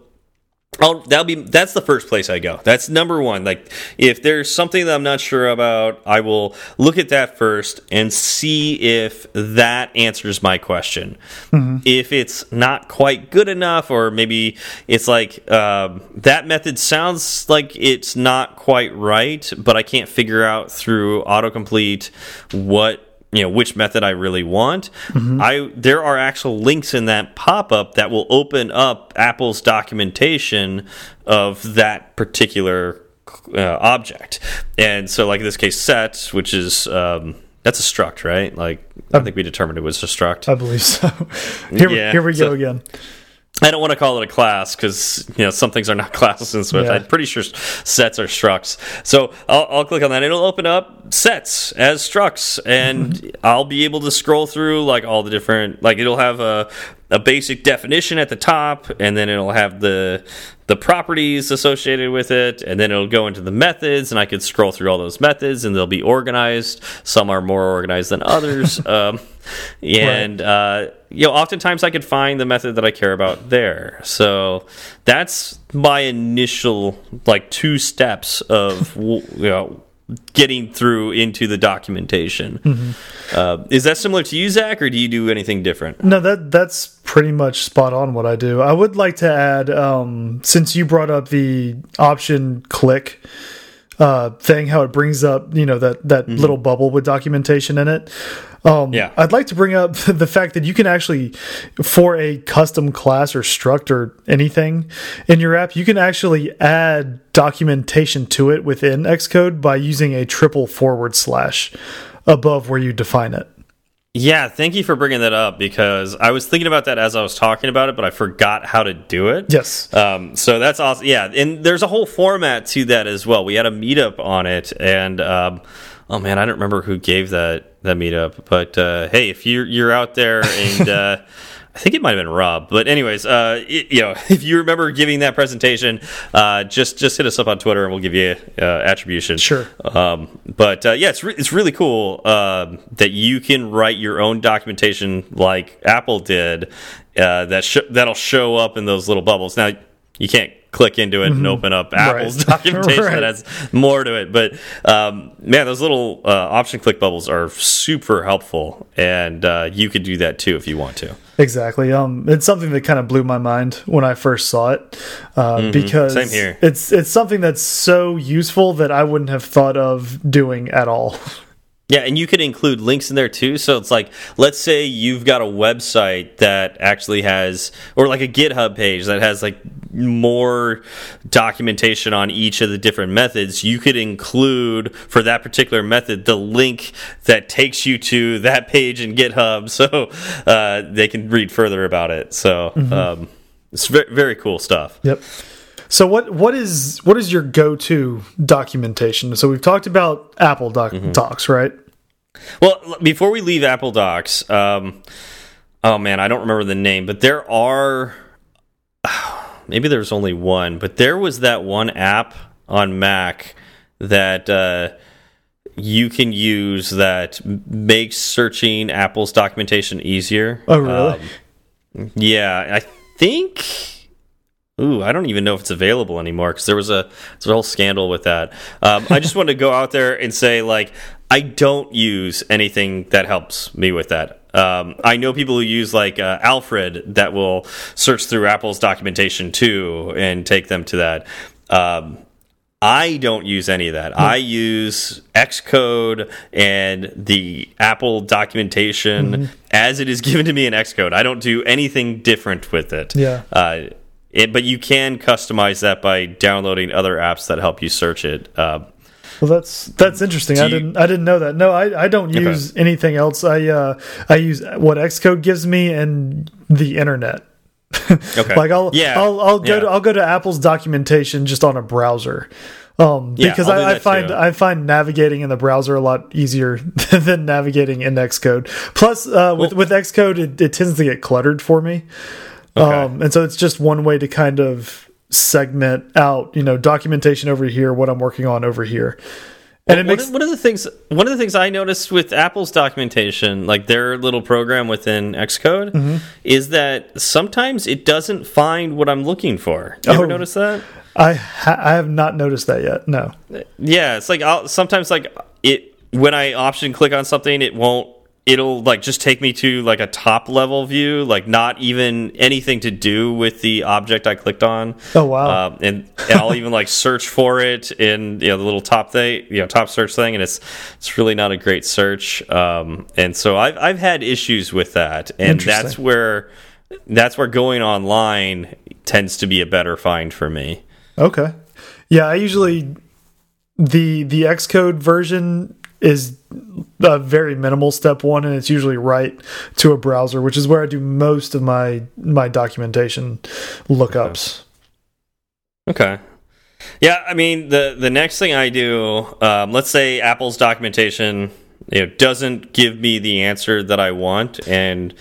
Speaker 1: I'll, that'll be that's the first place I go. That's number one. Like if there's something that I'm not sure about, I will look at that first and see if that answers my question. Mm -hmm. If it's not quite good enough, or maybe it's like um, that method sounds like it's not quite right, but I can't figure out through autocomplete what you know which method I really want. Mm -hmm. I there are actual links in that pop up that will open up Apple's documentation of that particular uh, object, and so like in this case, set, which is um, that's a struct, right? Like I think we determined it was a struct.
Speaker 2: I believe so. here, yeah, here we go so, again.
Speaker 1: I don't want to call it a class because you know some things are not classes in Swift. Yeah. I'm pretty sure sets are structs. So I'll, I'll, click on that. It'll open up sets as structs, and mm -hmm. I'll be able to scroll through like all the different. Like it'll have a a basic definition at the top, and then it'll have the the properties associated with it, and then it'll go into the methods, and I could scroll through all those methods, and they'll be organized. Some are more organized than others, um, and right. uh, you know, oftentimes I could find the method that I care about there. So that's my initial like two steps of you know getting through into the documentation. Mm -hmm. uh, is that similar to you, Zach, or do you do anything different?
Speaker 2: No, that that's pretty much spot on what I do. I would like to add, um, since you brought up the option click. Uh, thing, how it brings up you know that that
Speaker 1: Mm-hmm.
Speaker 2: little bubble with documentation in it. Um,
Speaker 1: Yeah.
Speaker 2: I'd like to bring up the fact that you can actually, for a custom class or struct or anything in your app, you can actually add documentation to it within Xcode by using a triple forward slash above where you define it.
Speaker 1: Yeah, thank you for bringing that up because I was thinking about that as I was talking about it, but I forgot how to do it.
Speaker 2: Yes.
Speaker 1: Um, so that's awesome. Yeah, and there's a whole format to that as well. We had a meetup on it, and um, oh man, I don't remember who gave that that meetup, but uh, hey, if you're you're out there and uh, I think it might have been Rob, but anyways, uh, it, you know, if you remember giving that presentation, uh, just just hit us up on Twitter and we'll give you uh, attribution.
Speaker 2: Sure.
Speaker 1: Um, but uh, yeah, it's re it's really cool um, that you can write your own documentation like Apple did. Uh, that sh that'll show up in those little bubbles. Now you can't click into it and open up Apple's
Speaker 2: Mm-hmm. Right.
Speaker 1: documentation
Speaker 2: Right.
Speaker 1: that has more to it. But um, man, those little uh, option click bubbles are super helpful, and uh, you could do that too if you want to.
Speaker 2: Exactly. Um, it's something that kind of blew my mind when I first saw it, uh, because
Speaker 1: Mm-hmm. Same here.
Speaker 2: it's it's something that's so useful that I wouldn't have thought of doing at all.
Speaker 1: Yeah, and you could include links in there too. So it's like, let's say you've got a website that actually has, or like a GitHub page that has like more documentation on each of the different methods. You could include for that particular method the link that takes you to that page in GitHub, so uh, they can read further about it. So um, it's very, very cool stuff.
Speaker 2: Yep. So what what is what is your go to documentation? So we've talked about Apple doc
Speaker 1: Mm-hmm.
Speaker 2: docs, right?
Speaker 1: Well, before we leave Apple Docs, um, oh man, I don't remember the name, but there are maybe there's only one, but there was that one app on Mac that uh, you can use that makes searching Apple's documentation easier.
Speaker 2: Oh, really?
Speaker 1: Um, yeah, I think. Ooh, I don't even know if it's available anymore because there was a there's a whole scandal with that. Um, I just wanted to go out there and say like I don't use anything that helps me with that. Um, I know people who use like uh, Alfred that will search through Apple's documentation too and take them to that. Um, I don't use any of that. I use Xcode and the Apple documentation as it is given to me in Xcode. I don't do anything different with it.
Speaker 2: Yeah.
Speaker 1: Uh, it, but you can customize that by downloading other apps that help you search it. Uh,
Speaker 2: Well, that's that's interesting. I didn't I didn't know that. No, I I don't use anything else. I uh I use what Xcode gives me and the internet.
Speaker 1: okay.
Speaker 2: Like I'll
Speaker 1: yeah,
Speaker 2: I'll I'll go
Speaker 1: yeah.
Speaker 2: to I'll go to Apple's documentation just on a browser. Um,
Speaker 1: Yeah,
Speaker 2: because
Speaker 1: I'll
Speaker 2: I, I find
Speaker 1: too.
Speaker 2: I find navigating in the browser a lot easier than navigating in Xcode. Plus, uh, with with Xcode, it, it tends to get cluttered for me. Um, and so it's just one way to kind of segment out, you know, documentation over here, what I'm working on over here. And it
Speaker 1: one,
Speaker 2: makes
Speaker 1: of, one of the things one of the things I noticed with Apple's documentation, like their little program within Xcode,
Speaker 2: Mm-hmm.
Speaker 1: is that sometimes it doesn't find what I'm looking for. You
Speaker 2: Oh.
Speaker 1: ever notice that?
Speaker 2: I ha I have not noticed that yet. No.
Speaker 1: Yeah, it's like I'll, sometimes like it when I option click on something, it won't. It'll like just take me to like a top level view, like not even anything to do with the object I clicked on.
Speaker 2: Oh, wow.
Speaker 1: Um, and, and I'll even like search for it in you know the little top thing, you know top search thing, and it's it's really not a great search. Um, and so I've I've had issues with that, and that's where that's where going online tends to be a better find for me.
Speaker 2: Okay. Yeah, I usually the the Xcode version is a very minimal step one and it's usually right to a browser, which is where I do most of my my documentation lookups.
Speaker 1: Okay. Yeah, I mean the the next thing I do, um, let's say Apple's documentation, you know, doesn't give me the answer that I want, and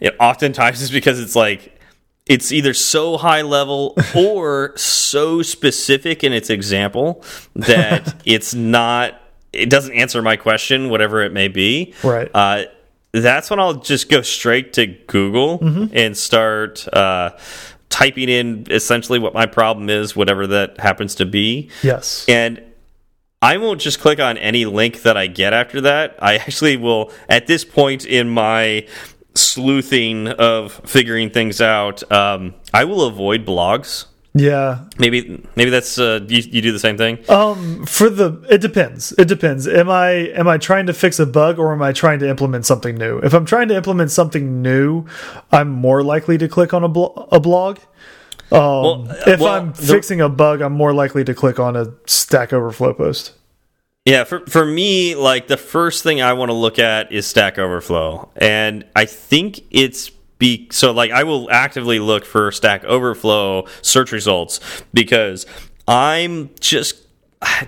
Speaker 1: it oftentimes is because it's like it's either so high level or so specific in its example that it's not it doesn't answer my question, whatever it may be.
Speaker 2: Right.
Speaker 1: Uh, that's when I'll just go straight to Google and start uh, typing in essentially what my problem is, whatever that happens to be.
Speaker 2: Yes.
Speaker 1: And I won't just click on any link that I get after that. I actually will, at this point in my sleuthing of figuring things out, um, I will avoid blogs
Speaker 2: Yeah.
Speaker 1: Maybe maybe that's uh, you, you do the same thing.
Speaker 2: Um, for the it depends. It depends. Am I am I trying to fix a bug or am I trying to implement something new? If I'm trying to implement something new, I'm more likely to click on a, blo a blog. Um, well, if well, I'm fixing a bug, I'm more likely to click on a Stack Overflow post.
Speaker 1: Yeah, for for me, like the first thing I want to look at is Stack Overflow, and I think it's be so like I will actively look for Stack Overflow search results because I'm just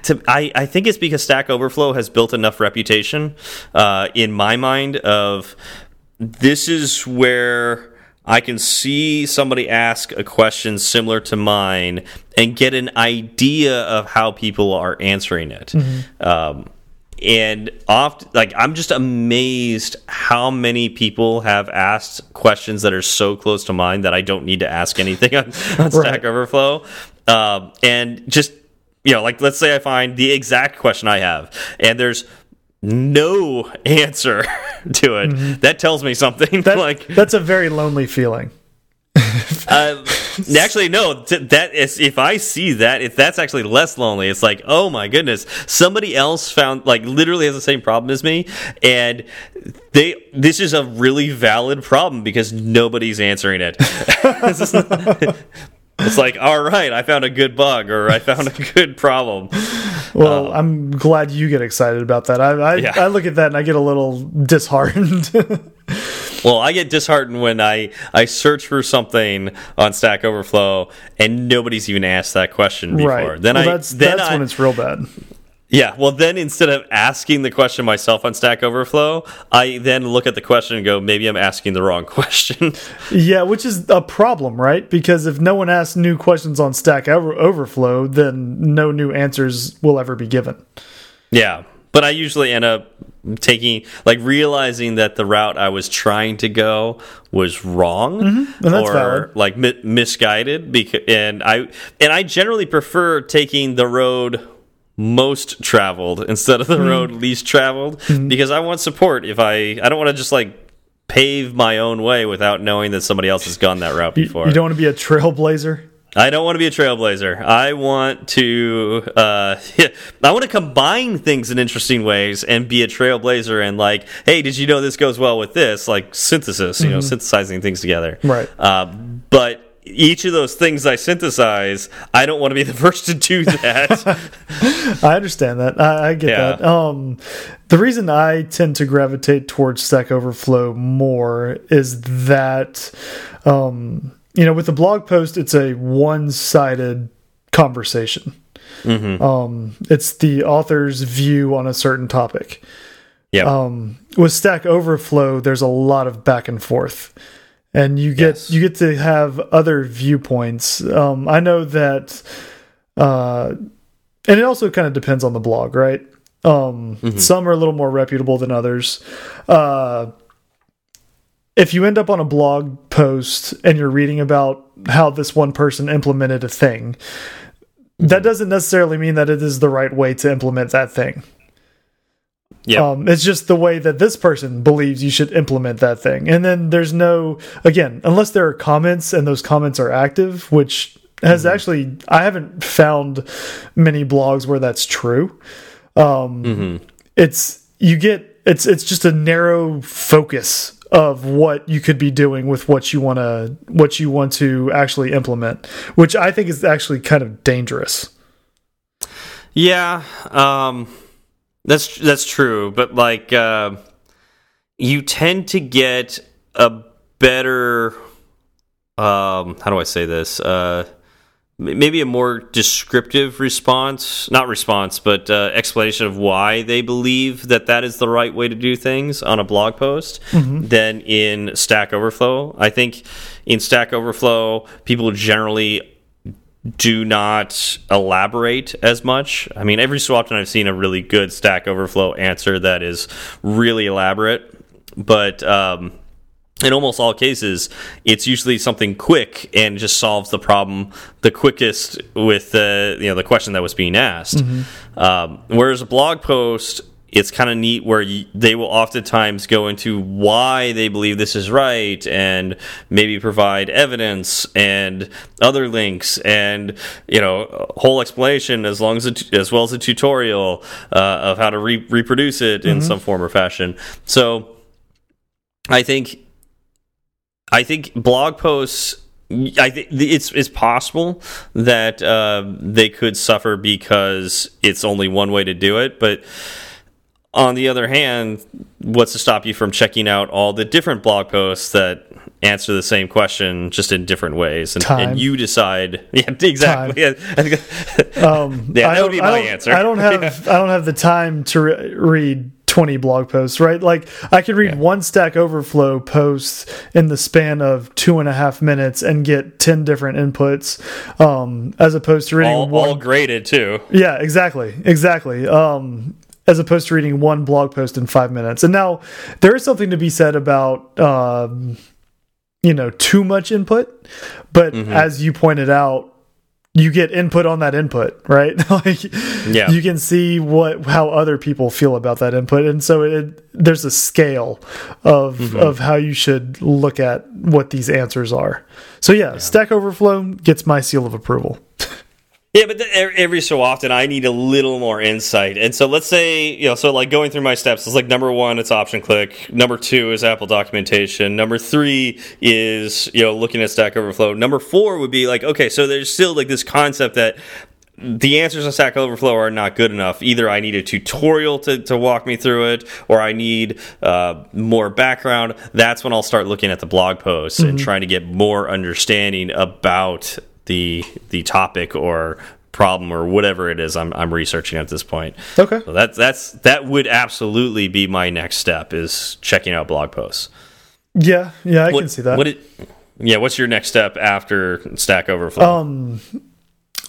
Speaker 1: to, I, I think it's because Stack Overflow has built enough reputation uh, in my mind of this is where I can see somebody ask a question similar to mine and get an idea of how people are answering it. Mm -hmm. um, and oft like i'm just amazed how many people have asked questions that are so close to mine that i don't need to ask anything on, on stack right. overflow um, and just you know like let's say i find the exact question i have and there's no answer to it mm -hmm. that tells me something
Speaker 2: that,
Speaker 1: like
Speaker 2: that's a very lonely feeling
Speaker 1: uh, actually, no. That is, if I see that, if that's actually less lonely, it's like, oh my goodness, somebody else found like literally has the same problem as me, and they. This is a really valid problem because nobody's answering it. It's like, all right, I found a good bug or I found a good problem.
Speaker 2: Well, um, I'm glad you get excited about that. I I, yeah. I look at that and I get a little disheartened.
Speaker 1: well, I get disheartened when I I search for something on Stack Overflow and nobody's even asked that question before.
Speaker 2: Right. Then well, I that's, then that's I, when it's real bad.
Speaker 1: Yeah, well, then instead of asking the question myself on Stack Overflow, I then look at the question and go, maybe I'm asking the wrong question.
Speaker 2: yeah, which is a problem, right? Because if no one asks new questions on Stack Overflow, then no new answers will ever be given.
Speaker 1: Yeah, but I usually end up taking like realizing that the route I was trying to go was wrong
Speaker 2: mm -hmm. or valid.
Speaker 1: like mi misguided because and I and I generally prefer taking the road most traveled instead of the mm. road least traveled mm. because I want support if I I don't want to just like pave my own way without knowing that somebody else has gone that route before.
Speaker 2: You, you don't want to be a trailblazer?
Speaker 1: I don't want to be a trailblazer. I want to uh, I want to combine things in interesting ways and be a trailblazer and like, hey, did you know this goes well with this? Like synthesis, you mm -hmm. know, mm-hmm. synthesizing things together.
Speaker 2: Right.
Speaker 1: Uh, but each of those things I synthesize, I don't want to be the first to do that.
Speaker 2: I understand that. I, I get yeah. that. Um, the reason I tend to gravitate towards Stack Overflow more is that, um, you know, with the blog post, it's a one-sided conversation. Mm -hmm. um, it's the author's view on a certain topic.
Speaker 1: Yeah.
Speaker 2: Um, with Stack Overflow, there's a lot of back and forth and you get yes. you get to have other viewpoints. Um, I know that, uh, and it also kind of depends on the blog, right? Um, mm -hmm. Some are a little more reputable than others. Uh, if you end up on a blog post and you're reading about how this one person implemented a thing, that doesn't necessarily mean that it is the right way to implement that thing.
Speaker 1: Yeah.
Speaker 2: Um, it's just the way that this person believes you should implement that thing. And then there's no, again, unless there are comments and those comments are active, which has mm -hmm. actually, I haven't found many blogs where that's true. Um, mm -hmm. It's, you get, it's, it's just a narrow focus of what you could be doing with what you want to, what you want to actually implement, which I think is actually kind of dangerous.
Speaker 1: Yeah. Um, that's that's true, but like uh, you tend to get a better um, how do I say this? Uh, maybe a more descriptive response, not response, but uh, explanation of why they believe that that is the right way to do things on a blog post mm -hmm. than in Stack Overflow. I think in Stack Overflow, people generally do not elaborate as much. I mean, every so often I've seen a really good Stack Overflow answer that is really elaborate, but um, in almost all cases, it's usually something quick and just solves the problem the quickest with the you know the question that was being asked. Mm -hmm. um, whereas a blog post it's kind of neat where you, they will oftentimes go into why they believe this is right and maybe provide evidence and other links and you know a whole explanation as long as a, as well as a tutorial uh, of how to re reproduce it in mm -hmm. some form or fashion so i think i think blog posts I think it's it's possible that uh, they could suffer because it's only one way to do it, but on the other hand, what's to stop you from checking out all the different blog posts that answer the same question just in different ways? And, and you decide. Yeah exactly.
Speaker 2: Um, yeah that would be my answer. I don't have yeah. i don't have the time to re read 20 blog posts right like i could read yeah. one stack overflow post in the span of two and a half minutes and get 10 different inputs um, as opposed to reading
Speaker 1: all,
Speaker 2: one
Speaker 1: all graded too
Speaker 2: yeah exactly exactly um, as opposed to reading one blog post in five minutes. And now there is something to be said about, um, you know, too much input. But mm -hmm. as you pointed out, you get input on that input, right? like, yeah. you can see what how other people feel about that input, and so it, there's a scale of mm -hmm. of how you should look at what these answers are. So yeah, yeah. Stack Overflow gets my seal of approval.
Speaker 1: Yeah, but every so often I need a little more insight. And so let's say, you know, so like going through my steps, it's like number one, it's option click. Number two is Apple documentation. Number three is, you know, looking at Stack Overflow. Number four would be like, okay, so there's still like this concept that the answers on Stack Overflow are not good enough. Either I need a tutorial to, to walk me through it, or I need uh, more background. That's when I'll start looking at the blog posts mm -hmm. and mm-hmm. trying to get more understanding about the the topic or problem or whatever it is I'm I'm researching at this point.
Speaker 2: Okay.
Speaker 1: So that's that's that would absolutely be my next step is checking out blog posts.
Speaker 2: Yeah, yeah, I what, can see that.
Speaker 1: What it, yeah, what's your next step after Stack Overflow?
Speaker 2: Um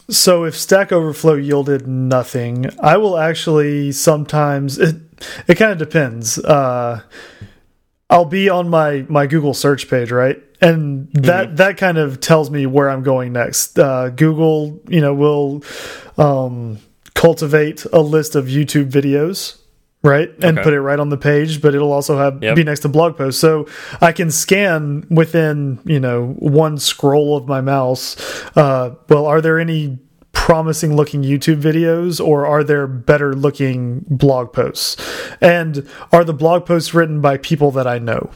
Speaker 2: so if Stack Overflow yielded nothing, I will actually sometimes it it kind of depends. Uh I'll be on my my Google search page, right? and that mm -hmm. that kind of tells me where I'm going next. Uh, Google, you know, will um, cultivate a list of YouTube videos, right, and okay. put it right on the page. But it'll also have yep. be next to blog posts, so I can scan within you know one scroll of my mouse. Uh, well, are there any promising looking YouTube videos or are there better looking blog posts? And are the blog posts written by people that I know?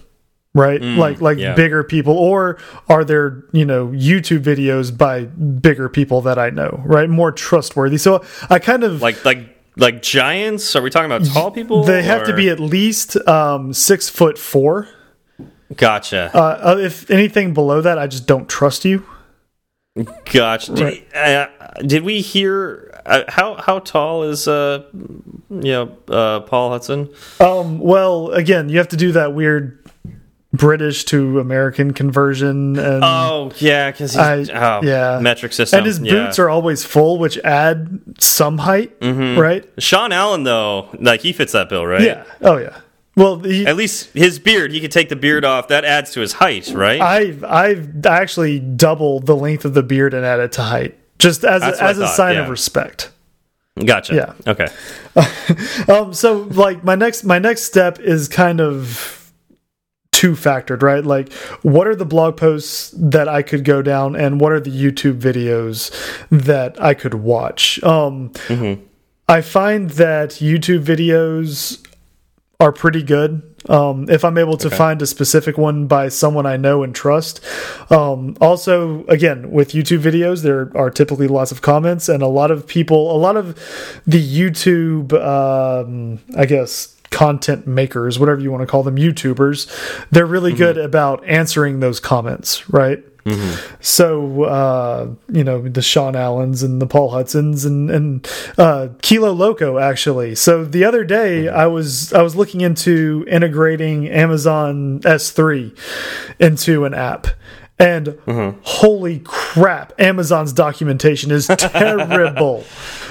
Speaker 2: right mm, like like yeah. bigger people or are there you know youtube videos by bigger people that i know right more trustworthy so i kind of
Speaker 1: like like like giants are we talking about tall people
Speaker 2: they have to be at least um six foot four
Speaker 1: gotcha
Speaker 2: uh, uh, if anything below that i just don't trust you
Speaker 1: gotcha did, uh, did we hear uh, how how tall is uh you know uh paul hudson
Speaker 2: um well again you have to do that weird British to American conversion. And
Speaker 1: oh yeah, because oh, yeah metric system,
Speaker 2: and his boots yeah. are always full, which add some height, mm -hmm. right?
Speaker 1: Sean Allen though, like he fits that bill, right?
Speaker 2: Yeah. Oh yeah. Well, he,
Speaker 1: at least his beard, he could take the beard off. That adds to his height, right?
Speaker 2: I've I've actually doubled the length of the beard and added to height, just as a, as a sign yeah. of respect.
Speaker 1: Gotcha.
Speaker 2: Yeah.
Speaker 1: Okay.
Speaker 2: um. So, like, my next my next step is kind of two factored, right? Like, what are the blog posts that I could go down, and what are the YouTube videos that I could watch? Um, mm -hmm. I find that YouTube videos are pretty good. Um, if I'm able to okay. find a specific one by someone I know and trust. Um, also, again, with YouTube videos, there are typically lots of comments and a lot of people, a lot of the YouTube, um, I guess, content makers, whatever you want to call them, YouTubers, they're really mm -hmm. good about answering those comments, right? Mm -hmm. So, uh, you know, the Sean Allens and the Paul Hudsons and and uh, Kilo Loco actually. So the other day, mm -hmm. I was I was looking into integrating Amazon S3 into an app, and mm -hmm. holy crap, Amazon's documentation is terrible.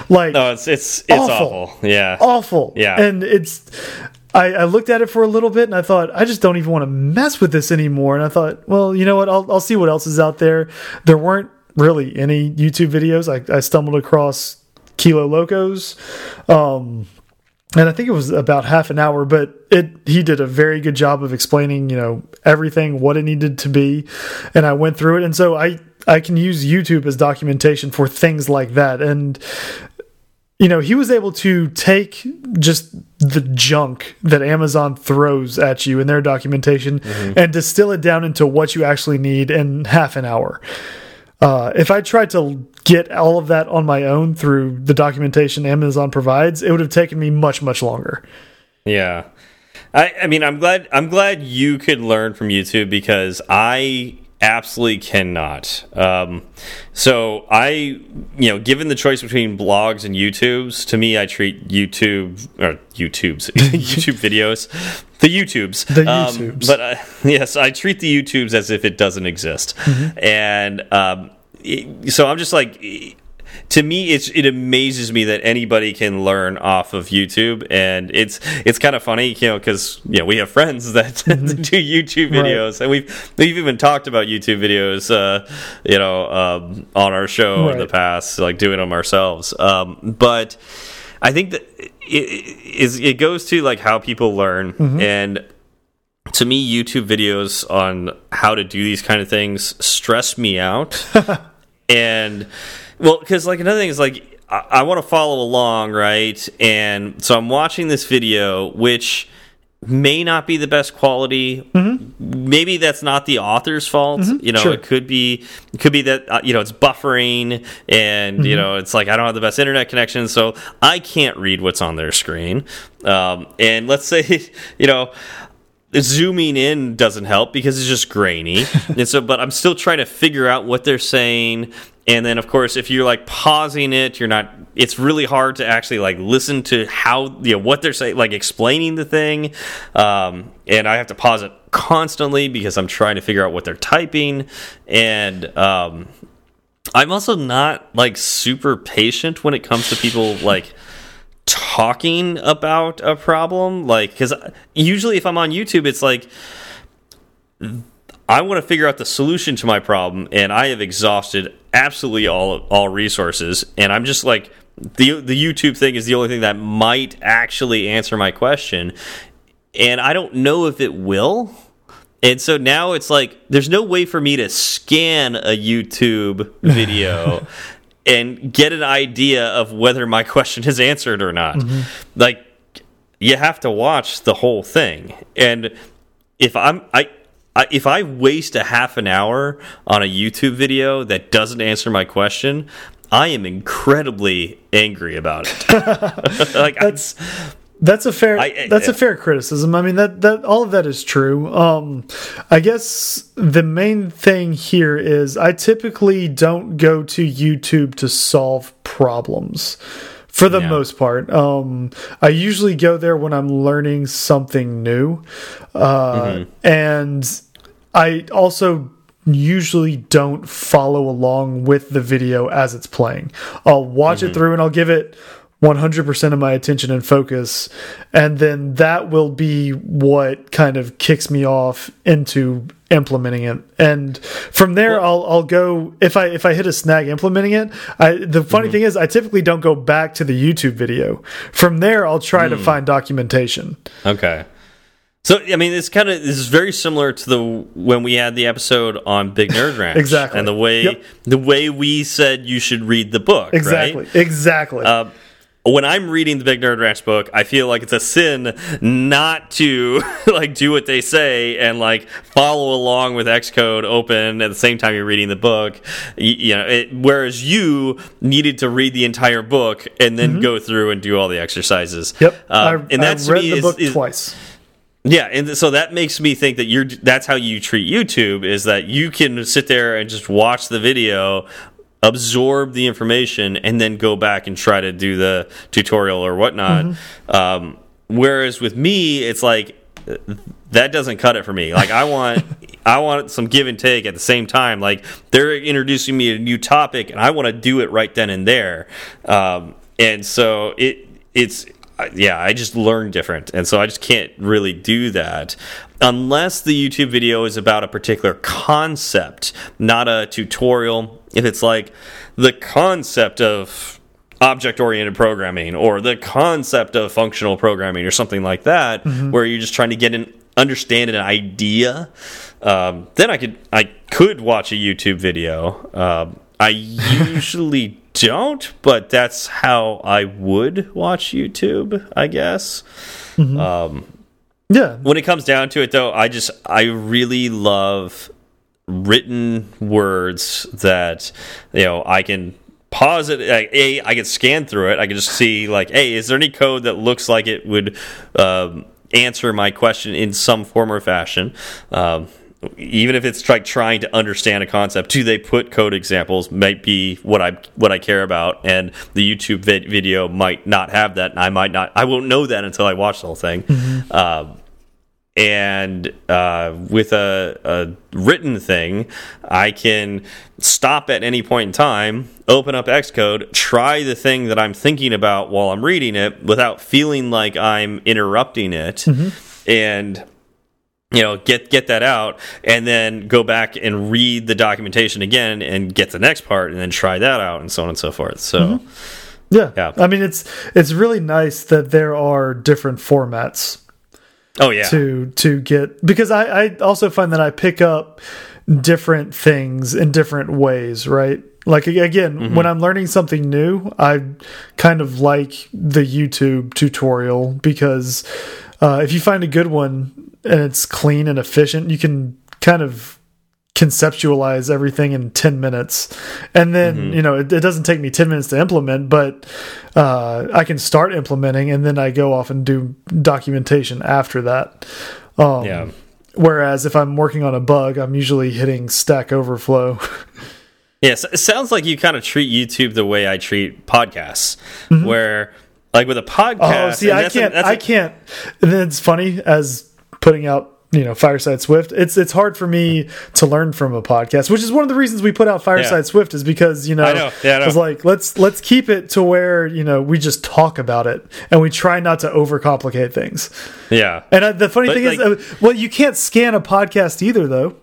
Speaker 2: like,
Speaker 1: no, it's it's it's awful. awful. Yeah,
Speaker 2: awful.
Speaker 1: Yeah,
Speaker 2: and it's. I, I looked at it for a little bit and I thought I just don't even want to mess with this anymore. And I thought, well, you know what? I'll I'll see what else is out there. There weren't really any YouTube videos. I I stumbled across Kilo Locos. Um, and I think it was about half an hour, but it he did a very good job of explaining, you know, everything what it needed to be, and I went through it, and so I I can use YouTube as documentation for things like that, and you know he was able to take just the junk that Amazon throws at you in their documentation mm -hmm. and distill it down into what you actually need in half an hour. Uh, if I tried to get all of that on my own through the documentation Amazon provides, it would have taken me much much longer.
Speaker 1: Yeah. I, I mean, I'm glad I'm glad you could learn from YouTube because I absolutely cannot. Um, so I, you know, given the choice between blogs and YouTubes, to me, I treat YouTube or YouTubes, YouTube videos, the YouTubes,
Speaker 2: the um, YouTubes.
Speaker 1: Um, but uh, yes, I treat the YouTubes as if it doesn't exist, mm -hmm. and um, so I'm just like to me it's it amazes me that anybody can learn off of YouTube and it's it's kind of funny you know because you know we have friends that do YouTube videos right. and we've we've even talked about YouTube videos uh, you know um, on our show right. in the past like doing them ourselves um, but I think that it, is it goes to like how people learn mm -hmm. and to me youtube videos on how to do these kind of things stress me out and well, because like another thing is like I, I want to follow along, right? And so I'm watching this video, which may not be the best quality. Mm -hmm. Maybe that's not the author's fault. Mm -hmm. You know, sure. it could be it could be that uh, you know it's buffering and mm -hmm. you know it's like I don't have the best internet connection, so I can't read what's on their screen. Um, and let's say you know zooming in doesn't help because it's just grainy. And so but i'm still trying to figure out what they're saying. And then of course if you're like pausing it you're not it's really hard to actually like listen to how you know what they're saying like explaining the thing. Um, and i have to pause it constantly because i'm trying to figure out what they're typing. And um, i'm also not like super patient when it comes to people like talking about a problem like because usually if i'm on youtube it's like I want to figure out the solution to my problem, and I have exhausted absolutely all all resources, and I'm just like the the YouTube thing is the only thing that might actually answer my question, and I don't know if it will. And so now it's like there's no way for me to scan a YouTube video and get an idea of whether my question is answered or not. Mm -hmm. Like you have to watch the whole thing, and if I'm I I, if I waste a half an hour on a YouTube video that doesn't answer my question, I am incredibly angry about it.
Speaker 2: like that's that's a fair I, that's a fair criticism. I mean that that all of that is true. Um, I guess the main thing here is I typically don't go to YouTube to solve problems for the yeah. most part. Um, I usually go there when I'm learning something new, uh, mm -hmm. and I also usually don't follow along with the video as it's playing. I'll watch mm -hmm. it mm-hmm. through and I'll give it 100% of my attention and focus and then that will be what kind of kicks me off into implementing it and from there well, I'll I'll go if I if I hit a snag implementing it I the funny mm -hmm. thing is I typically don't go back to the YouTube video from there I'll try mm. to find documentation
Speaker 1: okay so I mean it's kind of this is very similar to the when we had the episode on Big Nerd Ranch
Speaker 2: exactly
Speaker 1: and the way yep. the way we said you should read the book
Speaker 2: exactly
Speaker 1: right?
Speaker 2: exactly
Speaker 1: uh, when I'm reading the Big Nerd Ranch book, I feel like it's a sin not to like do what they say and like follow along with Xcode open at the same time you're reading the book. You, you know, it, whereas you needed to read the entire book and then mm -hmm. go through and do all the exercises.
Speaker 2: Yep, uh, I, and that's read the is, book is, twice.
Speaker 1: Yeah, and so that makes me think that you're that's how you treat YouTube is that you can sit there and just watch the video absorb the information and then go back and try to do the tutorial or whatnot. Mm -hmm. um, whereas with me, it's like that doesn't cut it for me. Like I want I want some give and take at the same time. Like they're introducing me a new topic and I want to do it right then and there. Um, and so it it's yeah, I just learn different. And so I just can't really do that unless the YouTube video is about a particular concept, not a tutorial. If it's like the concept of object oriented programming or the concept of functional programming or something like that, where you're just trying to get an understand an idea, um, then I could I could watch a YouTube video. Um, I usually don't, but that's how I would watch YouTube, I guess. Um,
Speaker 2: Yeah.
Speaker 1: when it comes down to it, though, I just I really love written words that you know I can pause it. Like, a I can scan through it. I can just see like, hey, is there any code that looks like it would um, answer my question in some form or fashion? Um, even if it's like trying to understand a concept, do they put code examples? Might be what I what I care about, and the YouTube vid video might not have that, and I might not. I won't know that until I watch the whole thing. Um, and uh, with a, a written thing, I can stop at any point in time, open up Xcode, try the thing that I'm thinking about while I'm reading it without feeling like I'm interrupting it, and you know get get that out, and then go back and read the documentation again and get the next part, and then try that out, and so on and so forth. So.
Speaker 2: Yeah.
Speaker 1: Yeah.
Speaker 2: I mean, it's it's really nice that there are different formats
Speaker 1: Oh yeah,
Speaker 2: to to get because I I also find that I pick up different things in different ways, right? Like again, when I'm learning something new, I kind of like the YouTube tutorial because uh, if you find a good one and it's clean and efficient, you can kind of conceptualize everything in 10 minutes and then you know it, it doesn't take me 10 minutes to implement but uh, i can start implementing and then i go off and do documentation after that um,
Speaker 1: yeah.
Speaker 2: whereas if i'm working on a bug i'm usually hitting stack overflow
Speaker 1: Yes, it sounds like you kind of treat YouTube the way I treat podcasts, where like with a podcast.
Speaker 2: Mm-hmm. oh see i can't I
Speaker 1: a-
Speaker 2: I can't and then it's funny as putting out you know fireside swift it's it's hard for me to learn from a podcast which is one of the reasons we put out fireside
Speaker 1: Yeah.
Speaker 2: swift is because you know
Speaker 1: I know. Yeah, I know.
Speaker 2: it's like let's let's keep it to where you know we just talk about it and we try not to overcomplicate things
Speaker 1: yeah.
Speaker 2: and uh, the funny
Speaker 1: But,
Speaker 2: thing is uh, well you can't scan a podcast either though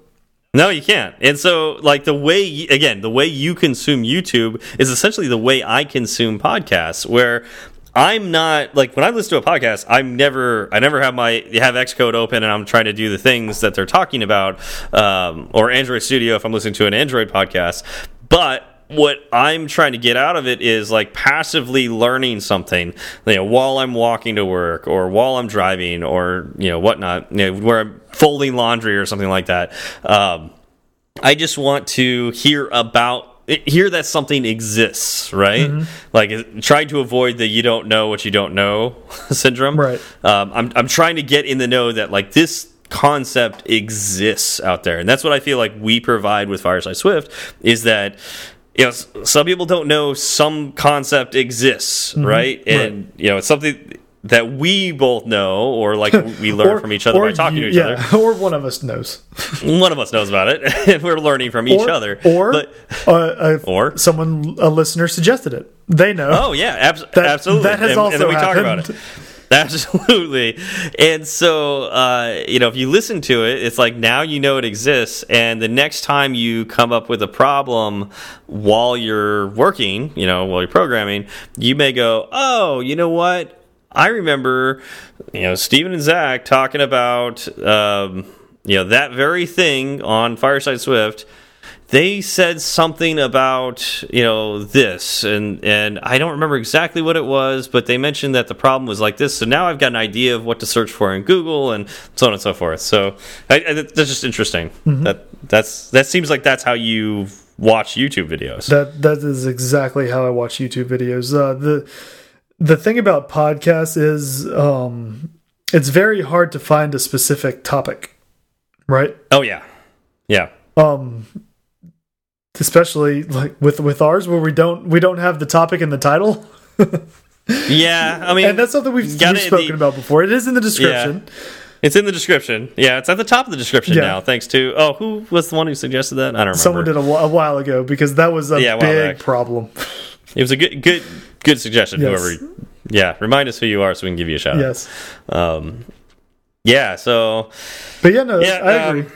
Speaker 1: No, you can't. And so, like the way again, the way you consume YouTube is essentially the way I consume podcasts, where I'm not like when I listen to a podcast, I'm never I never have my have Xcode open and I'm trying to do the things that they're talking about, um, or Android Studio if I'm listening to an Android podcast, but what I'm trying to get out of it is like passively learning something, you know, while I'm walking to work or while I'm driving or you know whatnot, you know, where I'm folding laundry or something like that. Um, I just want to hear about hear that something exists, right? Like trying to avoid the you don't know what you don't know syndrome.
Speaker 2: Right.
Speaker 1: Um, I'm I'm trying to get in the know that like this concept exists out there, and that's what I feel like we provide with Fireside Swift is that. You know, some people don't know some concept exists, right? And you know, it's something that we both know, or like we learn
Speaker 2: Or-
Speaker 1: from each other by talking
Speaker 2: you-
Speaker 1: to each
Speaker 2: yeah,
Speaker 1: other.
Speaker 2: or one of us knows
Speaker 1: One of us knows about it, and we're learning from each
Speaker 2: or,
Speaker 1: other.
Speaker 2: or
Speaker 1: but
Speaker 2: uh, uh,
Speaker 1: Or?
Speaker 2: someone a listener suggested it they know
Speaker 1: oh yeah, abs
Speaker 2: That-
Speaker 1: absolutely.
Speaker 2: that has
Speaker 1: and,
Speaker 2: also
Speaker 1: and then we talk about it. Absolutely. And so, uh, you know, if you listen to it, it's like now you know it exists. And the next time you come up with a problem while you're working, you know, while you're programming, you may go, oh, you know what? I remember, you know, Steven and Zach talking about, um, you know, that very thing on Fireside Swift. They said something about you know this and and I don't remember exactly what it was but they mentioned that the problem was like this. So now I've got an idea of what to search for in Google and so on and so forth. So I, I, that's just interesting. That that's that seems like that's how you watch YouTube videos.
Speaker 2: That that is exactly how I watch YouTube videos. Uh, the the thing about podcasts is um, it's very hard to find a specific topic, right?
Speaker 1: oh yeah yeah
Speaker 2: Um, especially like with with ours where we don't we don't have the topic in the title,
Speaker 1: yeah I mean
Speaker 2: and that's something we've, we've spoken
Speaker 1: the-
Speaker 2: about before. It is in the description.
Speaker 1: it's in the description yeah it's at the top of the description
Speaker 2: Yeah.
Speaker 1: now thanks to oh who was the one who suggested that I don't remember
Speaker 2: Someone did a, a while ago because that was a
Speaker 1: Yeah,
Speaker 2: big problem.
Speaker 1: It was a good good good suggestion
Speaker 2: Yes.
Speaker 1: whoever yeah remind us who you are so we can give you a shout out
Speaker 2: yes,
Speaker 1: Um, yeah, so
Speaker 2: but yeah, no,
Speaker 1: Yeah,
Speaker 2: I
Speaker 1: um,
Speaker 2: agree.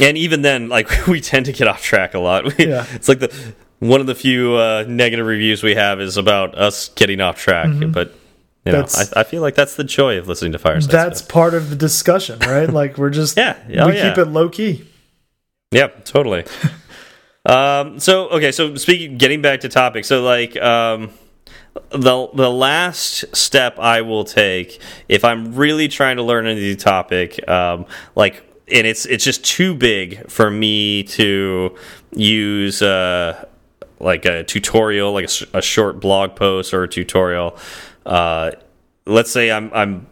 Speaker 1: and even then, like we tend to get off track a lot. We,
Speaker 2: Yeah.
Speaker 1: It's like the one of the few uh, negative reviews we have is about us getting off track, mm -hmm. but. You know, I, I, feel like that's the joy of listening to Fireside.
Speaker 2: That's part of the discussion, right? like we're just
Speaker 1: yeah, oh,
Speaker 2: we
Speaker 1: yeah.
Speaker 2: keep it low key.
Speaker 1: Yep, totally. Um, so okay, so speaking, getting back to topic, so like um, the the last step I will take if I'm really trying to learn a new topic, um, like and it's it's just too big for me to use uh, like a tutorial, like a, a, short blog post or a tutorial. Uh, let's say I'm I'm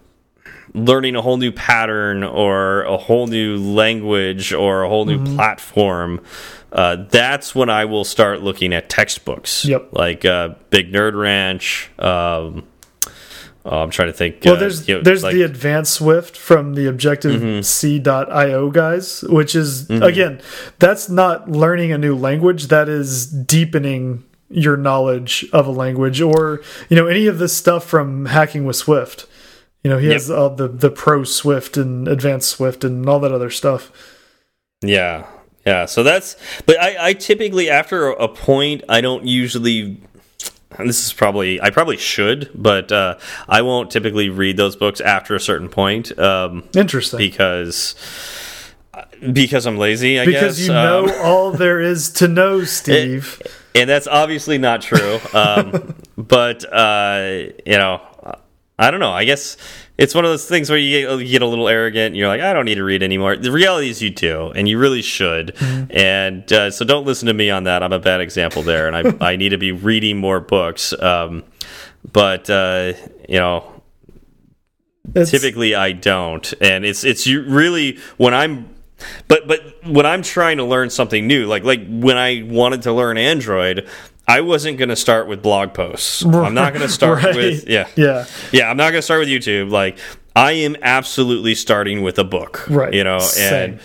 Speaker 1: learning a whole new pattern or a whole new language or a whole new mm -hmm. platform. Uh, that's when I will start looking at textbooks.
Speaker 2: Yep.
Speaker 1: Like uh, Big Nerd Ranch. Um, Oh, I'm trying to think.
Speaker 2: Well, uh, there's you know, there's like, the Advanced Swift from the Objective mm -hmm. C.io guys, which is mm -hmm. again, that's not learning a new language. That is deepening your knowledge of a language, or you know, any of this stuff from Hacking with Swift. You know, he yep. has all the the Pro Swift and Advanced Swift and all that other stuff.
Speaker 1: Yeah, yeah. So that's. But I, I typically after a point, I don't usually this is probably I probably should, but uh, I won't typically read those books after a certain point. Um,
Speaker 2: Interesting,
Speaker 1: because because I'm lazy. I
Speaker 2: because
Speaker 1: guess.
Speaker 2: you um, know all there is to know, Steve.
Speaker 1: It, and that's obviously not true. Um, but uh, you know, I don't know. I guess it's one of those things where you get, you get, a little arrogant and you're like, I don't need to read anymore. The reality is you do, and you really should. Mm -hmm. And uh, so don't listen to me on that. I'm a bad example there, and I, I need to be reading more books. Um, but, uh, you know, typically I don't. And it's, it's really when I'm but but when I'm trying to learn something new, like like when I wanted to learn Android, I wasn't going to start with blog posts. I'm not going to start right. with yeah.
Speaker 2: Yeah.
Speaker 1: Yeah, I'm not going to start with YouTube. Like I am absolutely starting with a book.
Speaker 2: Right.
Speaker 1: You know,
Speaker 2: Same.
Speaker 1: and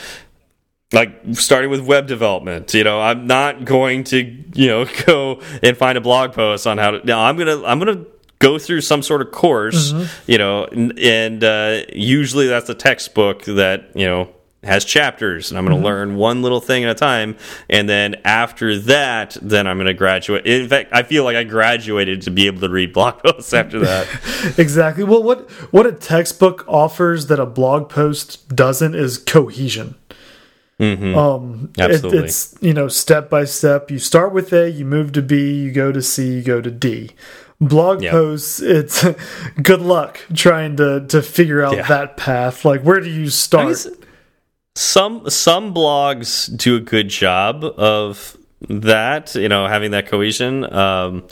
Speaker 1: like starting with web development you know i'm not going to you know go and find a blog post on how to now i'm gonna i'm gonna go through some sort of course mm -hmm. you know and, and uh, usually that's a textbook that you know has chapters and I'm going to mm -hmm. learn one little thing at a time and then after that then I'm going to graduate in fact I feel like I graduated to be able to read blog posts after that
Speaker 2: exactly well what what a textbook offers that a blog post doesn't is cohesion
Speaker 1: Mm -hmm.
Speaker 2: Um, Absolutely. It, it's you know step by step. You start with A, you move to B, you go to C, you go to D. Blog yep. posts, it's good luck trying to to figure out yeah. that path. Like, where do you start?
Speaker 1: Some some blogs do a good job of that you know having that cohesion um,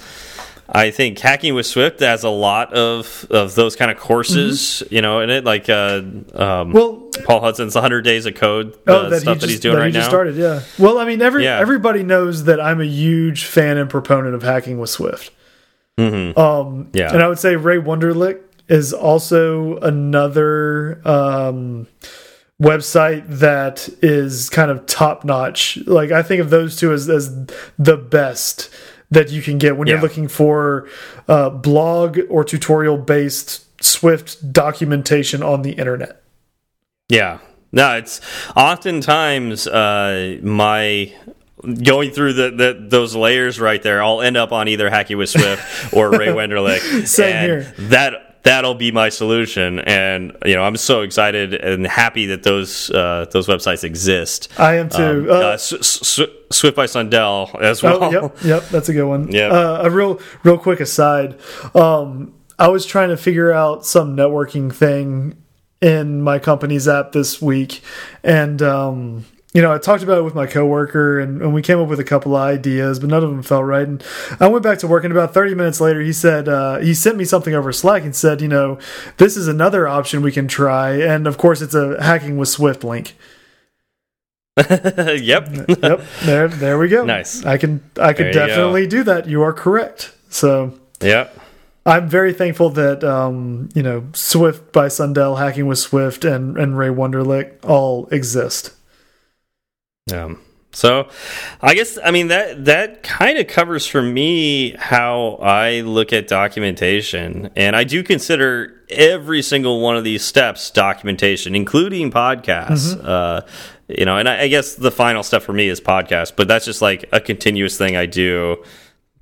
Speaker 1: I think hacking with Swift has a lot of of those kind of courses, mm -hmm. you know, in it. Like, uh, um,
Speaker 2: well,
Speaker 1: Paul Hudson's 100 Days of Code uh, oh, that stuff just, that he's doing that right he just
Speaker 2: now. Started, yeah. Well, I mean, every yeah. everybody knows that I'm a huge fan and proponent of hacking with Swift.
Speaker 1: Mm -hmm.
Speaker 2: Um, yeah, and I would say Ray Wenderlich is also another. Um, website that is kind of top notch. Like I think of those two as as the best that you can get when yeah. you're looking for uh, blog or tutorial based Swift documentation on the internet.
Speaker 1: Yeah, no, it's oftentimes uh, my going through the, the, those layers right there. I'll end up on either Hacking with Swift or Ray Wenderlich.
Speaker 2: Same here.
Speaker 1: That that'll be my solution. And you know, I'm so excited and happy that those uh, those websites exist.
Speaker 2: I am too.
Speaker 1: Um, uh, uh, Swift by Sundell as oh, well.
Speaker 2: Oh, yep, yep, that's a good one.
Speaker 1: Yeah.
Speaker 2: Uh, a real real quick aside. Um, I was trying to figure out some networking thing in my company's app this week, and um, you know, I talked about it with my coworker and, and we came up with a couple of ideas, but none of them felt right. And I went back to work and about 30 minutes later, he said, uh, he sent me something over Slack and said, you know, this is another option we can try. And of course, it's a hacking with Swift link.
Speaker 1: yep.
Speaker 2: yep. There, there we go.
Speaker 1: Nice.
Speaker 2: I can, I could definitely do that. You are correct. So,
Speaker 1: yep.
Speaker 2: I'm very thankful that um, you know Swift by Sundell, Hacking with Swift, and and Ray Wenderlich all exist.
Speaker 1: Um, So, I guess I mean that that kind of covers for me how I look at documentation, and I do consider every single one of these steps documentation, including podcasts. Mm -hmm. uh, you know, and I, I, guess the final step for me is podcast, but that's just like a continuous thing I do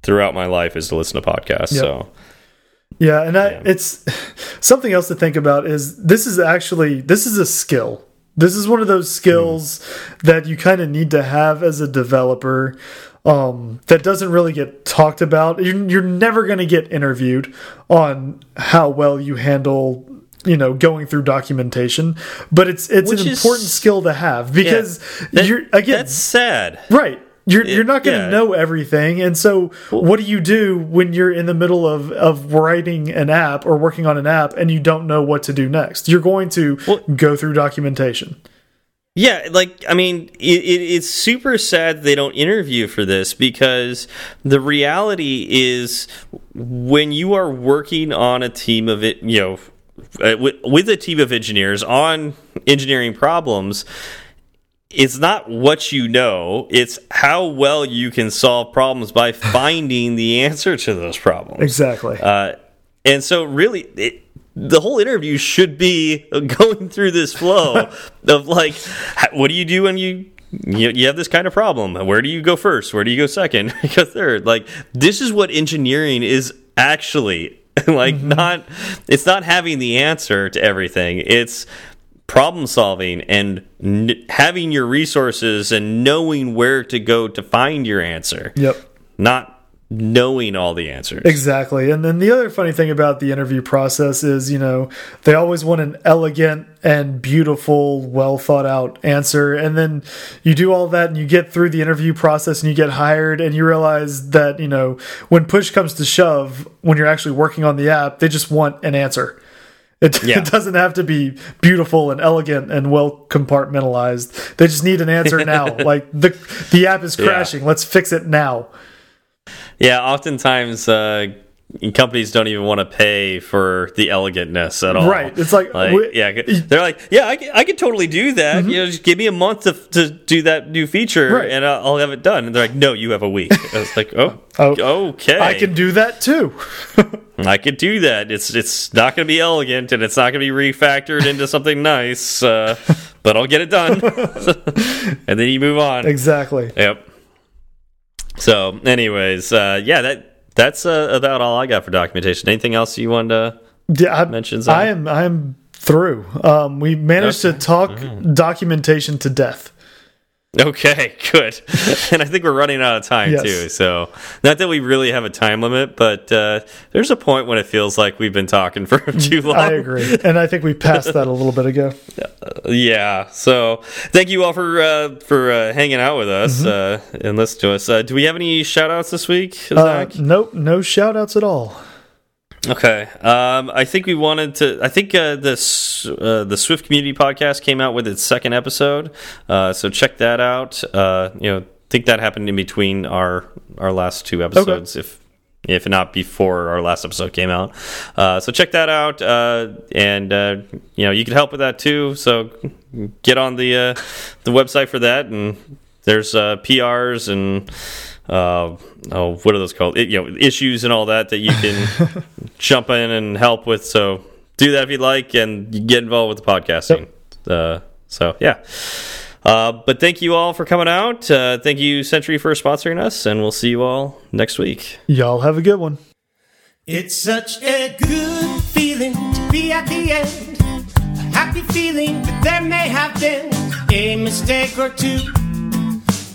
Speaker 1: throughout my life is to listen to podcasts. Yep. So.
Speaker 2: Yeah, and I, yeah. it's something else to think about is this is actually this is a skill this is one of those skills mm. that you kind of need to have as a developer um, that doesn't really get talked about. You're, you're never going to get interviewed on how well you handle you know going through documentation but it's it's Which an important skill to have because yeah, that, you're again
Speaker 1: that's sad
Speaker 2: right you're it, you're not going to yeah. know everything, and so what do you do when you're in the middle of of writing an app or working on an app and you don't know what to do next? You're going to well, go through documentation.
Speaker 1: Yeah, like I mean, it, it, it's super sad they don't interview for this because the reality is when you are working on a team of it, you know, uh, with, with a team of engineers on engineering problems it's not what you know, it's how well you can solve problems by finding the answer to those problems.
Speaker 2: Exactly.
Speaker 1: Uh, and so, really, it, the whole interview should be going through this flow of like, what do you do when you you, you have this kind of problem. Where do you go first? Where do you go second? go third? Like this is what engineering is actually like. Mm -hmm. Not it's not having the answer to everything. It's problem solving and having your resources and knowing where to go to find your answer.
Speaker 2: Yep.
Speaker 1: Not knowing all the answers.
Speaker 2: Exactly. And then the other funny thing about the interview process is, you know, they always want an elegant and beautiful, well thought out answer. And then you do all that and you get through the interview process and you get hired and you realize that, you know, when push comes to shove, when you're actually working on the app, they just want an answer. It, yeah. it, doesn't have to be beautiful and elegant and well compartmentalized. They just need an answer now. like the the app is crashing. Yeah. Let's fix it now.
Speaker 1: Yeah, oftentimes uh, companies don't even want to pay for the elegantness at all.
Speaker 2: Right. It's like,
Speaker 1: like yeah, they're like, yeah, I can, I can totally do that. Mm -hmm. You know, just give me a month to, to do that new feature right. and I'll have it done. And they're like, no, you have a week. I was like, oh, oh okay.
Speaker 2: I can do that too.
Speaker 1: I could do that. It's it's not going to be elegant and it's not going to be refactored into something nice, uh, but I'll get it done. and then you move on.
Speaker 2: Exactly.
Speaker 1: Yep. So, anyways, uh, yeah, that that's uh, about all I got for documentation. Anything else you wanted to yeah, I, mention?
Speaker 2: Zach? I am I am through. Um, we managed okay. to talk mm. documentation to death.
Speaker 1: Okay, good. and I think we're running out of time yes. too. So, not that we really have a time limit, but uh, there's a point when it feels like we've been talking for too long. I
Speaker 2: agree, and I think we passed that a little bit ago.
Speaker 1: Yeah. So, thank you all for uh, for uh, hanging out with us mm -hmm. and listening to us. Uh, do we have any shout outs this week, uh, Zach?
Speaker 2: nope, no shout outs at all.
Speaker 1: Okay, um, I think we wanted to. I think uh, this uh, the Swift Community Podcast came out with its second episode, uh, so check that out. Uh, you know, think that happened in between our our last two episodes, okay. if if not before our last episode came out. Uh, so check that out, uh, and you know you can help with that too. So get on the the website for that, and there's PRs and uh, oh, what are those called? It, you know, issues and all that that you can jump in and help with. So do that if you'd like, and you get involved with the podcasting. Yep. Uh, so yeah. Uh, but thank you all for coming out. Uh, thank you, Sentry, for sponsoring us, and we'll see you all next week.
Speaker 2: Y'all have a good one.
Speaker 3: It's such a good feeling to be at the end. A happy feeling that there may have been a mistake or two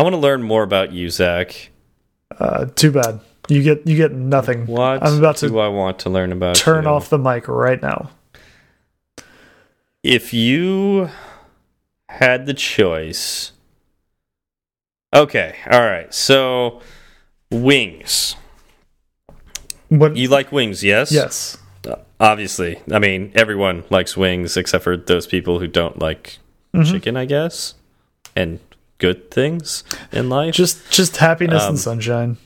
Speaker 1: I want to learn more about you, Zach.
Speaker 2: Uh, too bad. You get you get nothing.
Speaker 1: What
Speaker 2: I'm about
Speaker 1: do
Speaker 2: to
Speaker 1: I want to learn about?
Speaker 2: turn
Speaker 1: you?
Speaker 2: off the mic right now.
Speaker 1: If you had the choice. Okay, all right. So, wings.
Speaker 2: What?
Speaker 1: You like wings, yes?
Speaker 2: yes.
Speaker 1: Obviously. I mean, everyone likes wings except for those people who don't like
Speaker 2: Mm-hmm.
Speaker 1: chicken, I guess, and good things in life.
Speaker 2: Just just happiness
Speaker 1: Um,
Speaker 2: and sunshine.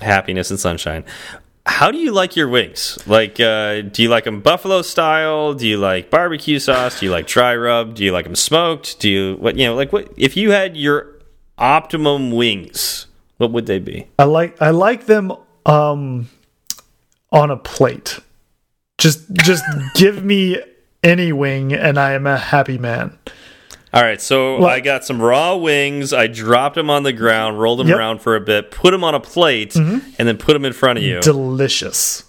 Speaker 1: happiness and sunshine. How do you like your wings? Like, uh, do you like them buffalo style? Do you like barbecue sauce? Do you like dry rub? Do you like them smoked? Do you what? You know, like what? If you had your optimum wings, what would they be?
Speaker 2: I like I like them um on a plate. Just just give me any wing and I am a happy man.
Speaker 1: All right, so I got some raw wings. I dropped them on the ground, rolled them
Speaker 2: Yep.
Speaker 1: Around for a bit, put them on a plate, mm-hmm. and then put them in front of you.
Speaker 2: Delicious.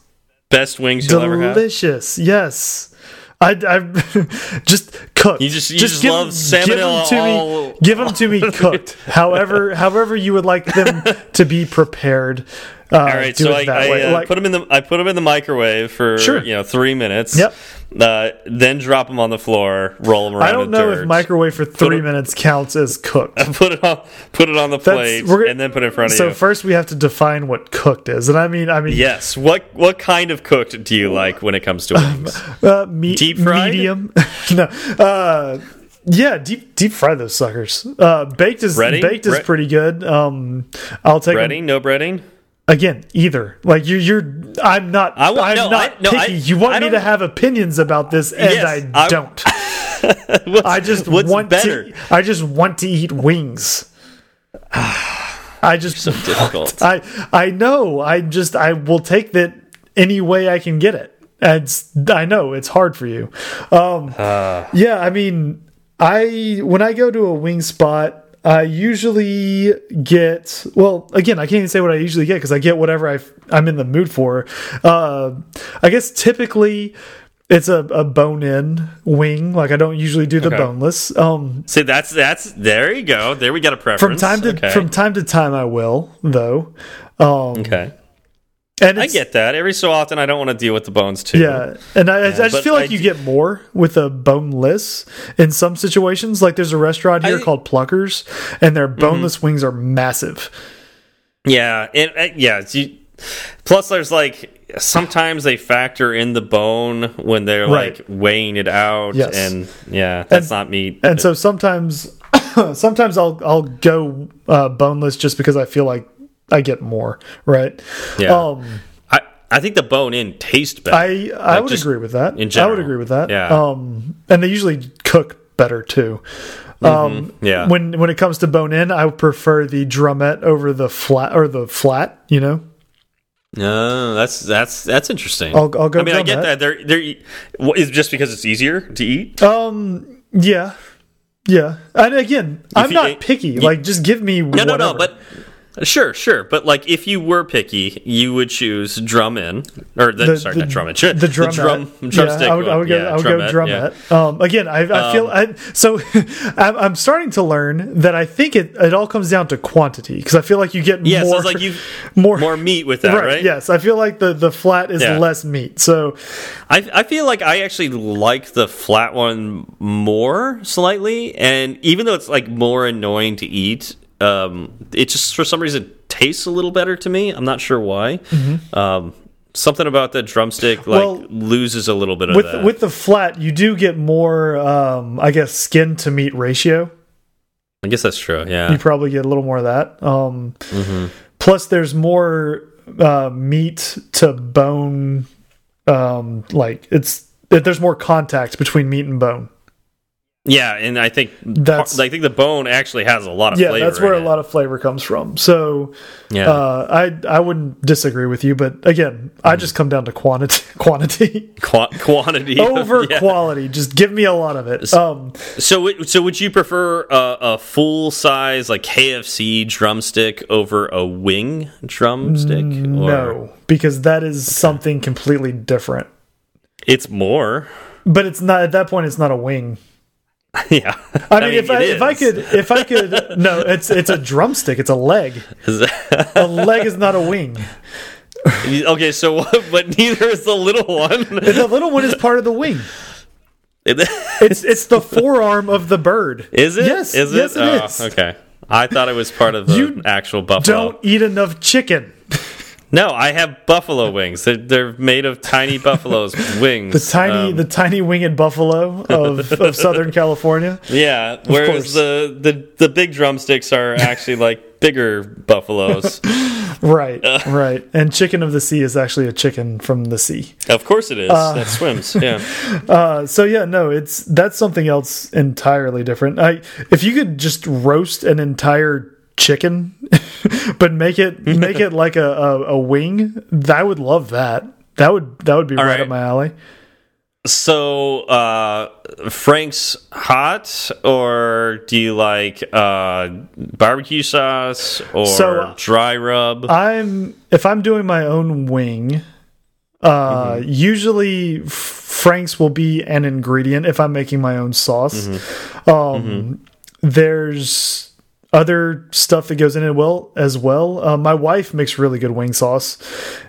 Speaker 1: Best wings you'll ever have.
Speaker 2: Delicious. Yes. I, I just cooked.
Speaker 1: You just- you just love
Speaker 2: give them to
Speaker 1: all-
Speaker 2: me. Give them to me cooked. however, however you would like them to be prepared. Uh,
Speaker 1: All right, so I, I uh,
Speaker 2: Like-
Speaker 1: put them in the I put them in the microwave for
Speaker 2: Sure.
Speaker 1: you know three minutes.
Speaker 2: Yep.
Speaker 1: Uh, then drop them on the floor, roll them around.
Speaker 2: I don't
Speaker 1: in
Speaker 2: know
Speaker 1: dirt.
Speaker 2: if microwave for three minutes counts as cooked.
Speaker 1: put it on put it on the plate and then put it in front of
Speaker 2: So
Speaker 1: you.
Speaker 2: first we have to define what cooked is, and I mean, I mean,
Speaker 1: yes. What what kind of cooked do you like when it comes to wings?
Speaker 2: uh, me
Speaker 1: Deep fried?
Speaker 2: medium. no, uh, yeah, deep deep fry those suckers. Uh, baked is
Speaker 1: Breading?
Speaker 2: baked is
Speaker 1: Bre-
Speaker 2: pretty good. Um, I'll take
Speaker 1: breading? No breading?
Speaker 2: Again either. Like you're you're. I'm not.
Speaker 1: I
Speaker 2: I'm
Speaker 1: no,
Speaker 2: not
Speaker 1: I- no,
Speaker 2: picky.
Speaker 1: I-
Speaker 2: you want me to have opinions about this, and
Speaker 1: Yes,
Speaker 2: I,
Speaker 1: I-
Speaker 2: don't. I just
Speaker 1: what's
Speaker 2: want
Speaker 1: better?
Speaker 2: to. I just want to eat wings. I just
Speaker 1: So difficult.
Speaker 2: I I know. I just I will take that any way I can get it. It's I know it's hard for you. Um yeah, I mean I when I go to a wing spot I usually get well again I can't even say what I usually get because I get whatever I I'm in the mood for. Uh I guess typically it's a, a bone in wing like I don't usually do the
Speaker 1: Okay.
Speaker 2: boneless. Um
Speaker 1: See, that's that's there you go. There we got a preference.
Speaker 2: from time to
Speaker 1: okay.
Speaker 2: from time to time I will though. Um
Speaker 1: okay.
Speaker 2: And
Speaker 1: I get that. Every so often, I don't want to deal with the bones too.
Speaker 2: Yeah, and I, I just feel like
Speaker 1: I
Speaker 2: you get more with a boneless in some situations. Like there's a restaurant here
Speaker 1: I-
Speaker 2: called Pluckers, and their
Speaker 1: Mm-hmm.
Speaker 2: boneless wings are massive.
Speaker 1: Yeah, and uh, yeah. you, plus, there's like sometimes they factor in the bone when they're
Speaker 2: Right.
Speaker 1: like weighing it out,
Speaker 2: Yes.
Speaker 1: and yeah, that's
Speaker 2: And-
Speaker 1: not meat.
Speaker 2: And so sometimes, sometimes I'll I'll go uh, boneless just because I feel like I get more. Right?
Speaker 1: Yeah.
Speaker 2: Um,
Speaker 1: I I think the bone in tastes better.
Speaker 2: I I
Speaker 1: Like,
Speaker 2: would agree with that.
Speaker 1: in general.
Speaker 2: I would agree with that.
Speaker 1: Yeah.
Speaker 2: Um, and they usually cook better too. Um,
Speaker 1: Mm-hmm. yeah.
Speaker 2: When when it comes to bone in, I would prefer the drumette over the flat or the flat. You know.
Speaker 1: No, that's that's that's interesting.
Speaker 2: I'll- I'll go
Speaker 1: I mean, I get that. They're they're what, is it just because it's easier to eat.
Speaker 2: Um. Yeah. Yeah. And again, I'm
Speaker 1: you-
Speaker 2: not picky. like, just give me
Speaker 1: No, no, no. But sure, sure. But like, if you were picky, you would choose drum in or the,
Speaker 2: The-
Speaker 1: sorry,
Speaker 2: the-
Speaker 1: not drum in. Sure,
Speaker 2: the drum,
Speaker 1: drum drumstick.
Speaker 2: Yeah, I would, I would go.
Speaker 1: yeah,
Speaker 2: I would go
Speaker 1: drumette,
Speaker 2: drumette. Um, again, I, I feel I, so. I'm, I'm starting to learn that I think it it all comes down to quantity because I feel like you get
Speaker 1: Yeah,
Speaker 2: more.
Speaker 1: so it's like you
Speaker 2: more
Speaker 1: more meat with that, right?
Speaker 2: Yes, I feel like the the flat is
Speaker 1: Yeah.
Speaker 2: less meat. So
Speaker 1: I I feel like I actually like the flat one more slightly, and even though it's like more annoying to eat, um, it just for some reason tastes a little better to me. I'm not sure why. Um, something about the drumstick like.
Speaker 2: Well,
Speaker 1: loses a little bit of
Speaker 2: with
Speaker 1: that.
Speaker 2: with the flat, you do get more. Um, I guess skin to meat ratio.
Speaker 1: I guess that's true. Yeah, you
Speaker 2: probably get a little more of that. Um,
Speaker 1: Mm-hmm.
Speaker 2: plus there's more uh, meat to bone. Um, like it's there's more contact between meat and bone.
Speaker 1: Yeah, and I think
Speaker 2: That's-
Speaker 1: I think the bone actually has a lot of
Speaker 2: Yeah,
Speaker 1: flavor.
Speaker 2: that's where a
Speaker 1: it.
Speaker 2: lot of flavor comes from. So
Speaker 1: Yeah.
Speaker 2: uh, I I wouldn't disagree with you, but again, I
Speaker 1: Mm.
Speaker 2: just come down to quantity quantity
Speaker 1: Qua quantity
Speaker 2: over
Speaker 1: yeah.
Speaker 2: quality. Just give me a lot of it. Um,
Speaker 1: So, so would you prefer a, a full size like KFC drumstick over a wing drumstick? Or
Speaker 2: no, because that is something completely different.
Speaker 1: it's more.
Speaker 2: But it's not at that point. It's not a wing.
Speaker 1: yeah,
Speaker 2: I mean, if I if I could if I could no, it's it's a drumstick. It's a leg. A leg is not a wing.
Speaker 1: okay, so what- but neither is the little one.
Speaker 2: The little one is part of the wing. It's it's the forearm of the bird.
Speaker 1: Is it?
Speaker 2: Yes,
Speaker 1: Is it?
Speaker 2: yes, it
Speaker 1: oh,
Speaker 2: is.
Speaker 1: Okay. I thought it was part of the
Speaker 2: You
Speaker 1: actual buffalo.
Speaker 2: Don't eat enough chicken.
Speaker 1: No, I have buffalo wings. They're, they're made of tiny buffaloes wings.
Speaker 2: The tiny,
Speaker 1: Um,
Speaker 2: the tiny winged buffalo of, of Southern California.
Speaker 1: yeah. Whereas the, the the big drumsticks are actually like bigger buffaloes.
Speaker 2: Right, right. And chicken of the sea is actually a chicken from the sea.
Speaker 1: of course it is. that swims. Yeah.
Speaker 2: Uh, so yeah, no, it's that's something else entirely different. I if you could just roast an entire chicken, but make it make it like a, a, a wing, I would love that. That would that would be right,
Speaker 1: right.
Speaker 2: up my alley.
Speaker 1: So, uh, Frank's hot, or do you like uh, barbecue sauce or
Speaker 2: So,
Speaker 1: dry rub?
Speaker 2: I'm if I'm doing my own wing, uh
Speaker 1: Mm-hmm.
Speaker 2: usually Frank's will be an ingredient if I'm making my own sauce.
Speaker 1: Mm-hmm.
Speaker 2: Um there's other stuff that goes in it well as well. Uh, my wife makes really good wing sauce.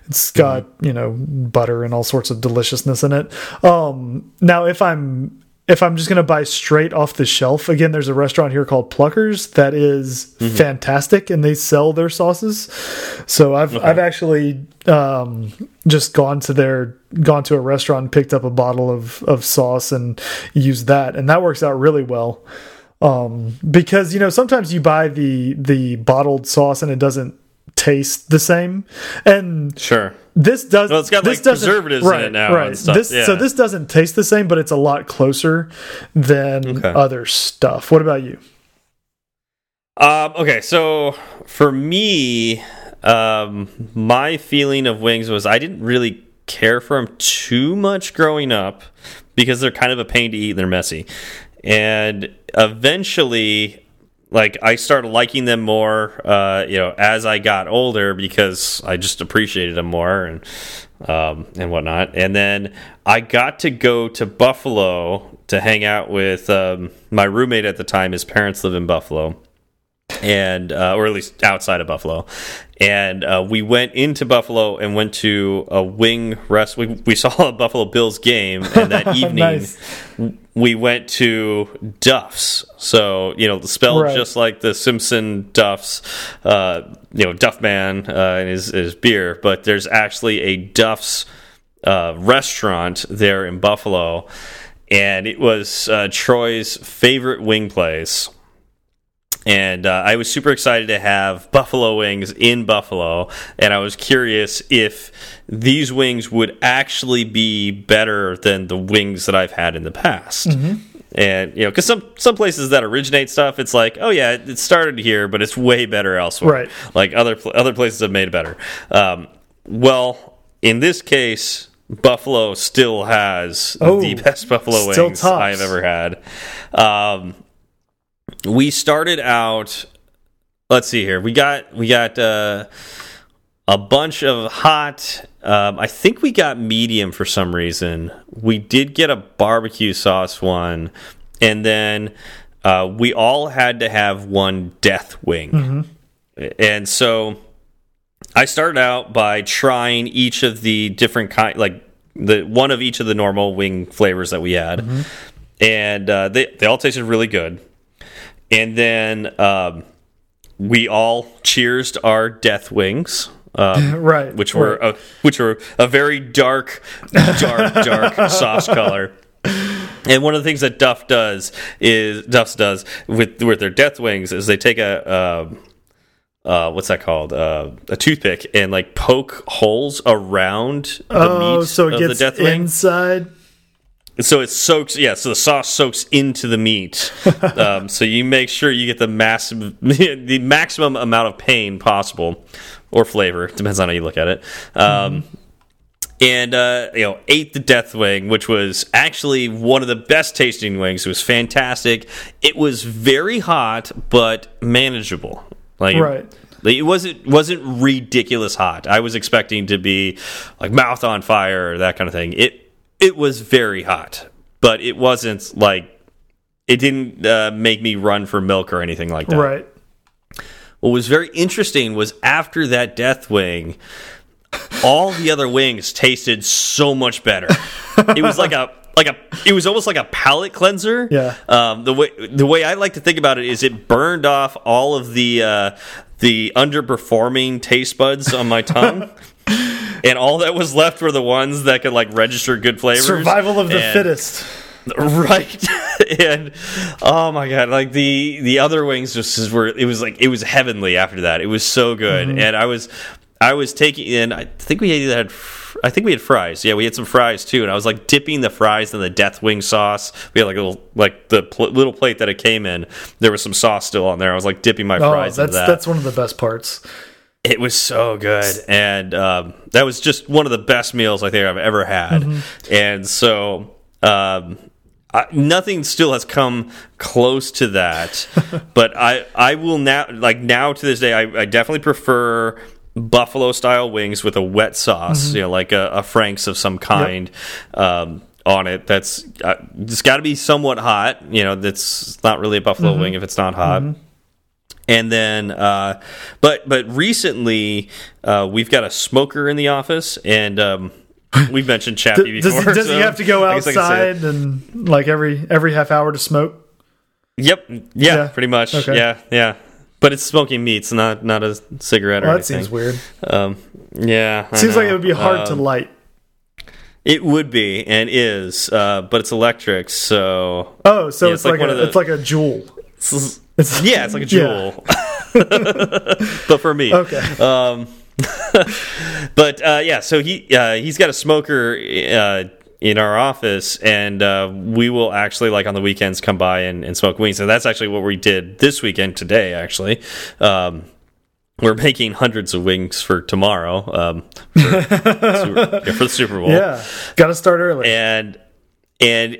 Speaker 2: It's got,
Speaker 1: Mm-hmm.
Speaker 2: you know, butter and all sorts of deliciousness in it. Um now if I'm if I'm just going to buy straight off the shelf, again, there's a restaurant here called Pluckers that is
Speaker 1: Mm-hmm.
Speaker 2: fantastic, and they sell their sauces. So I've I've actually um, just gone to their gone to a restaurant, picked up a bottle of of sauce, and used that, and that works out really well. Um, because you know sometimes you buy the the bottled sauce and it doesn't taste the same, and
Speaker 1: sure.
Speaker 2: this does.
Speaker 1: Well, it's got,
Speaker 2: this
Speaker 1: like,
Speaker 2: doesn't-
Speaker 1: preservatives in it now
Speaker 2: Right. This, So this doesn't taste the same, but it's a lot closer than
Speaker 1: Okay.
Speaker 2: other stuff. What about you?
Speaker 1: Um, okay, so for me, um, my feeling of wings was I didn't really care for them too much growing up because they're kind of a pain to eat and they're messy. And eventually, like I started liking them more, uh, you know, as I got older because I just appreciated them more and um, and whatnot. And then I got to go to Buffalo to hang out with um, my roommate at the time. His parents live in Buffalo and uh, or at least outside of Buffalo. And uh, we went into Buffalo and went to a wing rest. We, we saw a Buffalo Bills game, and that evening
Speaker 2: Nice.
Speaker 1: we went to Duff's. So you know, spelled
Speaker 2: Right.
Speaker 1: just like the Simpson Duff's. Uh, you know, Duff Man uh, and his, his beer, but there's actually a Duff's uh, restaurant there in Buffalo, and it was uh, Troy's favorite wing place and uh, I was super excited to have buffalo wings in Buffalo, and I was curious if these wings would actually be better than the wings that I've had in the past. And you know, because some some places that originate stuff, it's like, oh yeah, it, it started here, but it's way better elsewhere.
Speaker 2: Right.
Speaker 1: Like other other places have made it better. Um, well, in this case, Buffalo still has
Speaker 2: Oh,
Speaker 1: the best buffalo wings
Speaker 2: tops.
Speaker 1: I've ever had. Um, we started out let's see here we got we got uh, a bunch of hot um, i think we got medium for some reason. We did get a barbecue sauce one and then uh, we all had to have one death wing. And so i started out by trying each of the different kind like the one of each of the normal wing flavors that we had. And uh, they, they all tasted really good and then um, we all cheersed our death wings, um,
Speaker 2: Right.
Speaker 1: which were
Speaker 2: right.
Speaker 1: a, which were a very dark, dark, dark sauce color. And one of the things that Duff does is Duff's does with with their death wings is they take a. Uh, uh, what's that called? Uh, a toothpick and like poke holes around the
Speaker 2: Oh,
Speaker 1: meat
Speaker 2: so it
Speaker 1: of
Speaker 2: gets
Speaker 1: the death wing.
Speaker 2: inside.
Speaker 1: So it soaks, yeah. So the sauce soaks into the meat. um, so you make sure you get the massive, the maximum amount of pain possible, or flavor depends on how you look at it. Um, And uh, you know, ate the death wing, which was actually one of the best tasting wings. It was fantastic. It was very hot, but manageable. Like
Speaker 2: Right.
Speaker 1: like, it wasn't wasn't ridiculous hot. I was expecting to be like mouth on fire or that kind of thing. It it was very hot, but it wasn't like it didn't uh, make me run for milk or anything like that.
Speaker 2: Right.
Speaker 1: What was very interesting was after that death wing, all the other wings tasted so much better. it was like a like a it was almost like a palate cleanser.
Speaker 2: Yeah.
Speaker 1: Um, the way the way I like to think about it is it burned off all of the uh, the underperforming taste buds on my tongue. And all that was left were the ones that could like register good flavors.
Speaker 2: Survival of the
Speaker 1: And-
Speaker 2: fittest.
Speaker 1: right. And oh my god like the the other wings just were it was like it was heavenly after that. It was so good.
Speaker 2: Mm-hmm.
Speaker 1: and i was i was taking in i think we had i think we had fries. Yeah we had some fries too. And i was like dipping the fries in the death wing sauce. We had like a little like the pl little plate that it came in. There was some sauce still on there. I was like dipping my
Speaker 2: Oh,
Speaker 1: fries
Speaker 2: that's
Speaker 1: that.
Speaker 2: that's one of the best parts.
Speaker 1: It was so good, and um, that was just one of the best meals I think I've ever had. And so, um, I, nothing still has come close to that. but I, I will now, like now to this day, I, I definitely prefer buffalo style wings with a wet sauce, you know, like a, a Frank's of some kind. Um, on it, that's uh, it's got to be somewhat hot. You know, that's not really a buffalo wing if it's not hot and then uh, but but recently uh, we've got a smoker in the office and um, we've mentioned Chappie
Speaker 2: Does,
Speaker 1: before
Speaker 2: does he have to go
Speaker 1: I guess I can say it.
Speaker 2: outside and like every every half hour to smoke?
Speaker 1: yep yeah,
Speaker 2: Yeah.
Speaker 1: pretty much
Speaker 2: Okay.
Speaker 1: yeah yeah but it's smoking meats not not a cigarette or
Speaker 2: Well, that
Speaker 1: anything
Speaker 2: seems weird.
Speaker 1: um, yeah
Speaker 2: Seems like it would be hard to
Speaker 1: Um,
Speaker 2: light.
Speaker 1: it would be and is uh, but it's electric so
Speaker 2: Oh, so
Speaker 1: yeah,
Speaker 2: it's,
Speaker 1: it's like
Speaker 2: like, a,
Speaker 1: the-
Speaker 2: it's like a Juul. It's,
Speaker 1: yeah it's like a
Speaker 2: Yeah.
Speaker 1: Juul but for me
Speaker 2: Okay.
Speaker 1: Um, but uh, yeah, so he uh, he's got a smoker uh, in our office, and uh, we will actually like on the weekends come by and, and smoke wings. And that's actually what we did this weekend today. Actually, um, we're making hundreds of wings for tomorrow um, for, yeah, for the Super Bowl
Speaker 2: yeah, got to start early.
Speaker 1: and and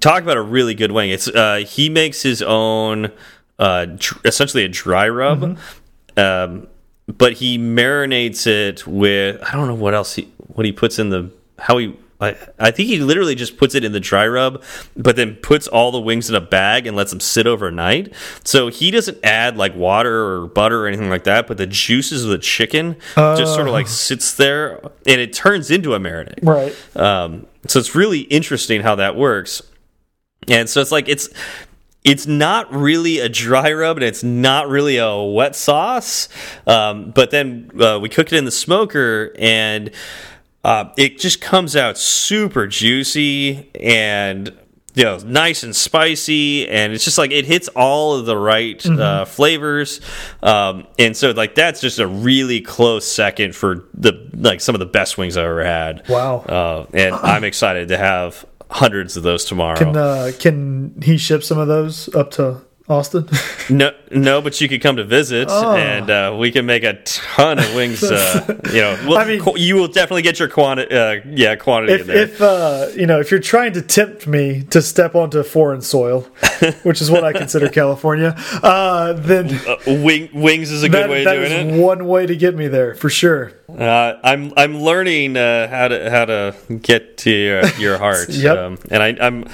Speaker 1: talk about a really good wing. It's uh, he makes his own uh, essentially a dry rub, um, but he marinates it with I don't know what else he what he puts in the how he. I, I think he literally just puts it in the dry rub, but then puts all the wings in a bag and lets them sit overnight. So he doesn't add like water or butter or anything like that, but the juices of the chicken just sort of like sits there and it turns into a marinade.
Speaker 2: right.
Speaker 1: Um, so it's really interesting how that works. And so it's like it's it's not really a dry rub and it's not really a wet sauce. Um, but then uh, we cook it in the smoker and uh, it just comes out super juicy and you know nice and spicy and it's just like it hits all of the right uh, flavors. Um, and so like that's just a really close second for the like some of the best wings I've ever had.
Speaker 2: Wow.
Speaker 1: uh, and I'm excited to have hundreds of those tomorrow.
Speaker 2: Can uh, can he ship some of those up to Austin?
Speaker 1: no no but you could come to visit
Speaker 2: Oh.
Speaker 1: and uh, we can make a ton of wings uh, you know we'll,
Speaker 2: I mean-
Speaker 1: you will definitely get your quantity uh, yeah quantity in
Speaker 2: if
Speaker 1: there
Speaker 2: if uh, you know if you're trying to tempt me to step onto foreign soil, which is what I consider California, uh, then
Speaker 1: uh, wing, wings is a good
Speaker 2: that,
Speaker 1: way of doing
Speaker 2: is
Speaker 1: it
Speaker 2: one way to get me there for sure.
Speaker 1: Uh, I'm I'm learning uh, how to how to get to your, your heart.
Speaker 2: Yep.
Speaker 1: Um, and I, I'm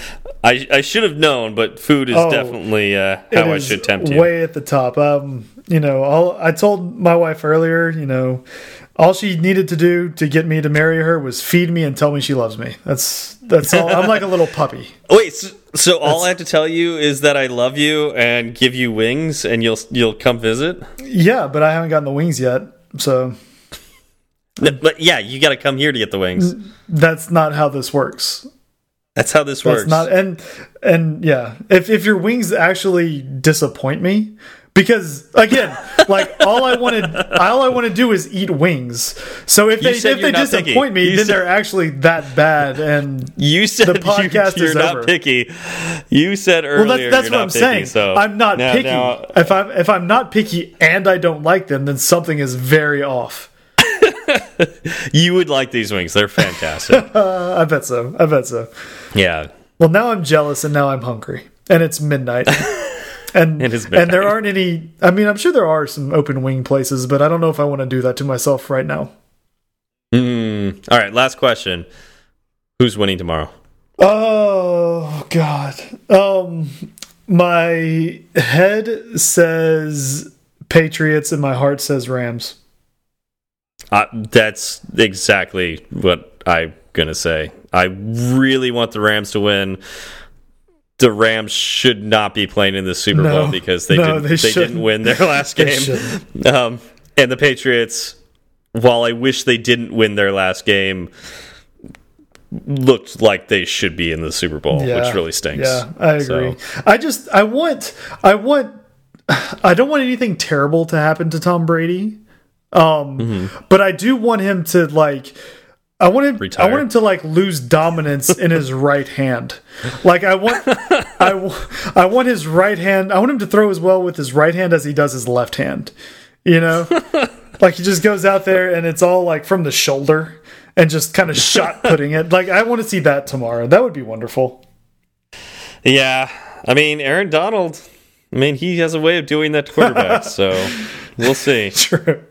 Speaker 1: I, I should have known, but food is
Speaker 2: Oh,
Speaker 1: definitely uh,
Speaker 2: It
Speaker 1: how I
Speaker 2: is
Speaker 1: should tempt you.
Speaker 2: Way at the top. Um, you know, all I told my wife earlier, you know, all she needed to do to get me to marry her was feed me and tell me she loves me. That's that's all. I'm like a little puppy.
Speaker 1: Wait, so, so all I have to tell you is that I love you and give you wings, and you'll you'll come visit.
Speaker 2: Yeah, but I haven't gotten the wings yet, so
Speaker 1: But yeah, you got to come here to get the wings.
Speaker 2: that's not how this works.
Speaker 1: That's how this
Speaker 2: That's
Speaker 1: works.
Speaker 2: not and and yeah, if if your wings actually disappoint me, because again, like all I wanted, all I want to do is eat wings. So if
Speaker 1: You
Speaker 2: they if they
Speaker 1: not picky.
Speaker 2: disappoint me,
Speaker 1: You
Speaker 2: then
Speaker 1: said-
Speaker 2: they're actually that bad. And
Speaker 1: You said
Speaker 2: The podcast
Speaker 1: you, you're
Speaker 2: is
Speaker 1: not
Speaker 2: over.
Speaker 1: picky. You said
Speaker 2: well,
Speaker 1: earlier
Speaker 2: that's, that's
Speaker 1: you're
Speaker 2: what I'm
Speaker 1: picky,
Speaker 2: saying.
Speaker 1: So
Speaker 2: I'm not
Speaker 1: now-
Speaker 2: picky.
Speaker 1: now-
Speaker 2: if I'm if I'm not picky and I don't like them, then something is very off.
Speaker 1: you would like these wings. They're fantastic.
Speaker 2: Uh, I bet so. I bet so.
Speaker 1: yeah.
Speaker 2: Well, now I'm jealous, and now I'm hungry, and it's midnight. And,
Speaker 1: It is
Speaker 2: and there aren't any. I mean, I'm sure there are some open wing places, but I don't know if I want to do that to myself right now.
Speaker 1: Mm. All right. Last question. Who's winning tomorrow?
Speaker 2: Oh God. Um, my head says Patriots, and my heart says Rams.
Speaker 1: Uh, that's exactly what I'm gonna say. I really want the Rams to win. The Rams should not be playing in the Super
Speaker 2: No.
Speaker 1: Bowl because they
Speaker 2: No,
Speaker 1: didn't
Speaker 2: they
Speaker 1: they, didn't win their last game. Um, and the Patriots, while I wish they didn't win their last game, looked like they should be in the Super Bowl, which really stinks.
Speaker 2: Yeah, I agree.
Speaker 1: So-
Speaker 2: I just I want I want I don't want anything terrible to happen to Tom Brady. Um
Speaker 1: Mm-hmm.
Speaker 2: but I do want him to like I want him I want him to like lose dominance in his right hand. Like I want I, I want his right hand I want him to throw as well with his right hand as he does his left hand. You know? like he just goes out there and it's all like from the shoulder and just kind of shot putting it. Like I want to see that tomorrow. That would be wonderful.
Speaker 1: Yeah, I mean Aaron Donald. I mean he has a way of doing that to quarterbacks, so we'll see.
Speaker 2: True.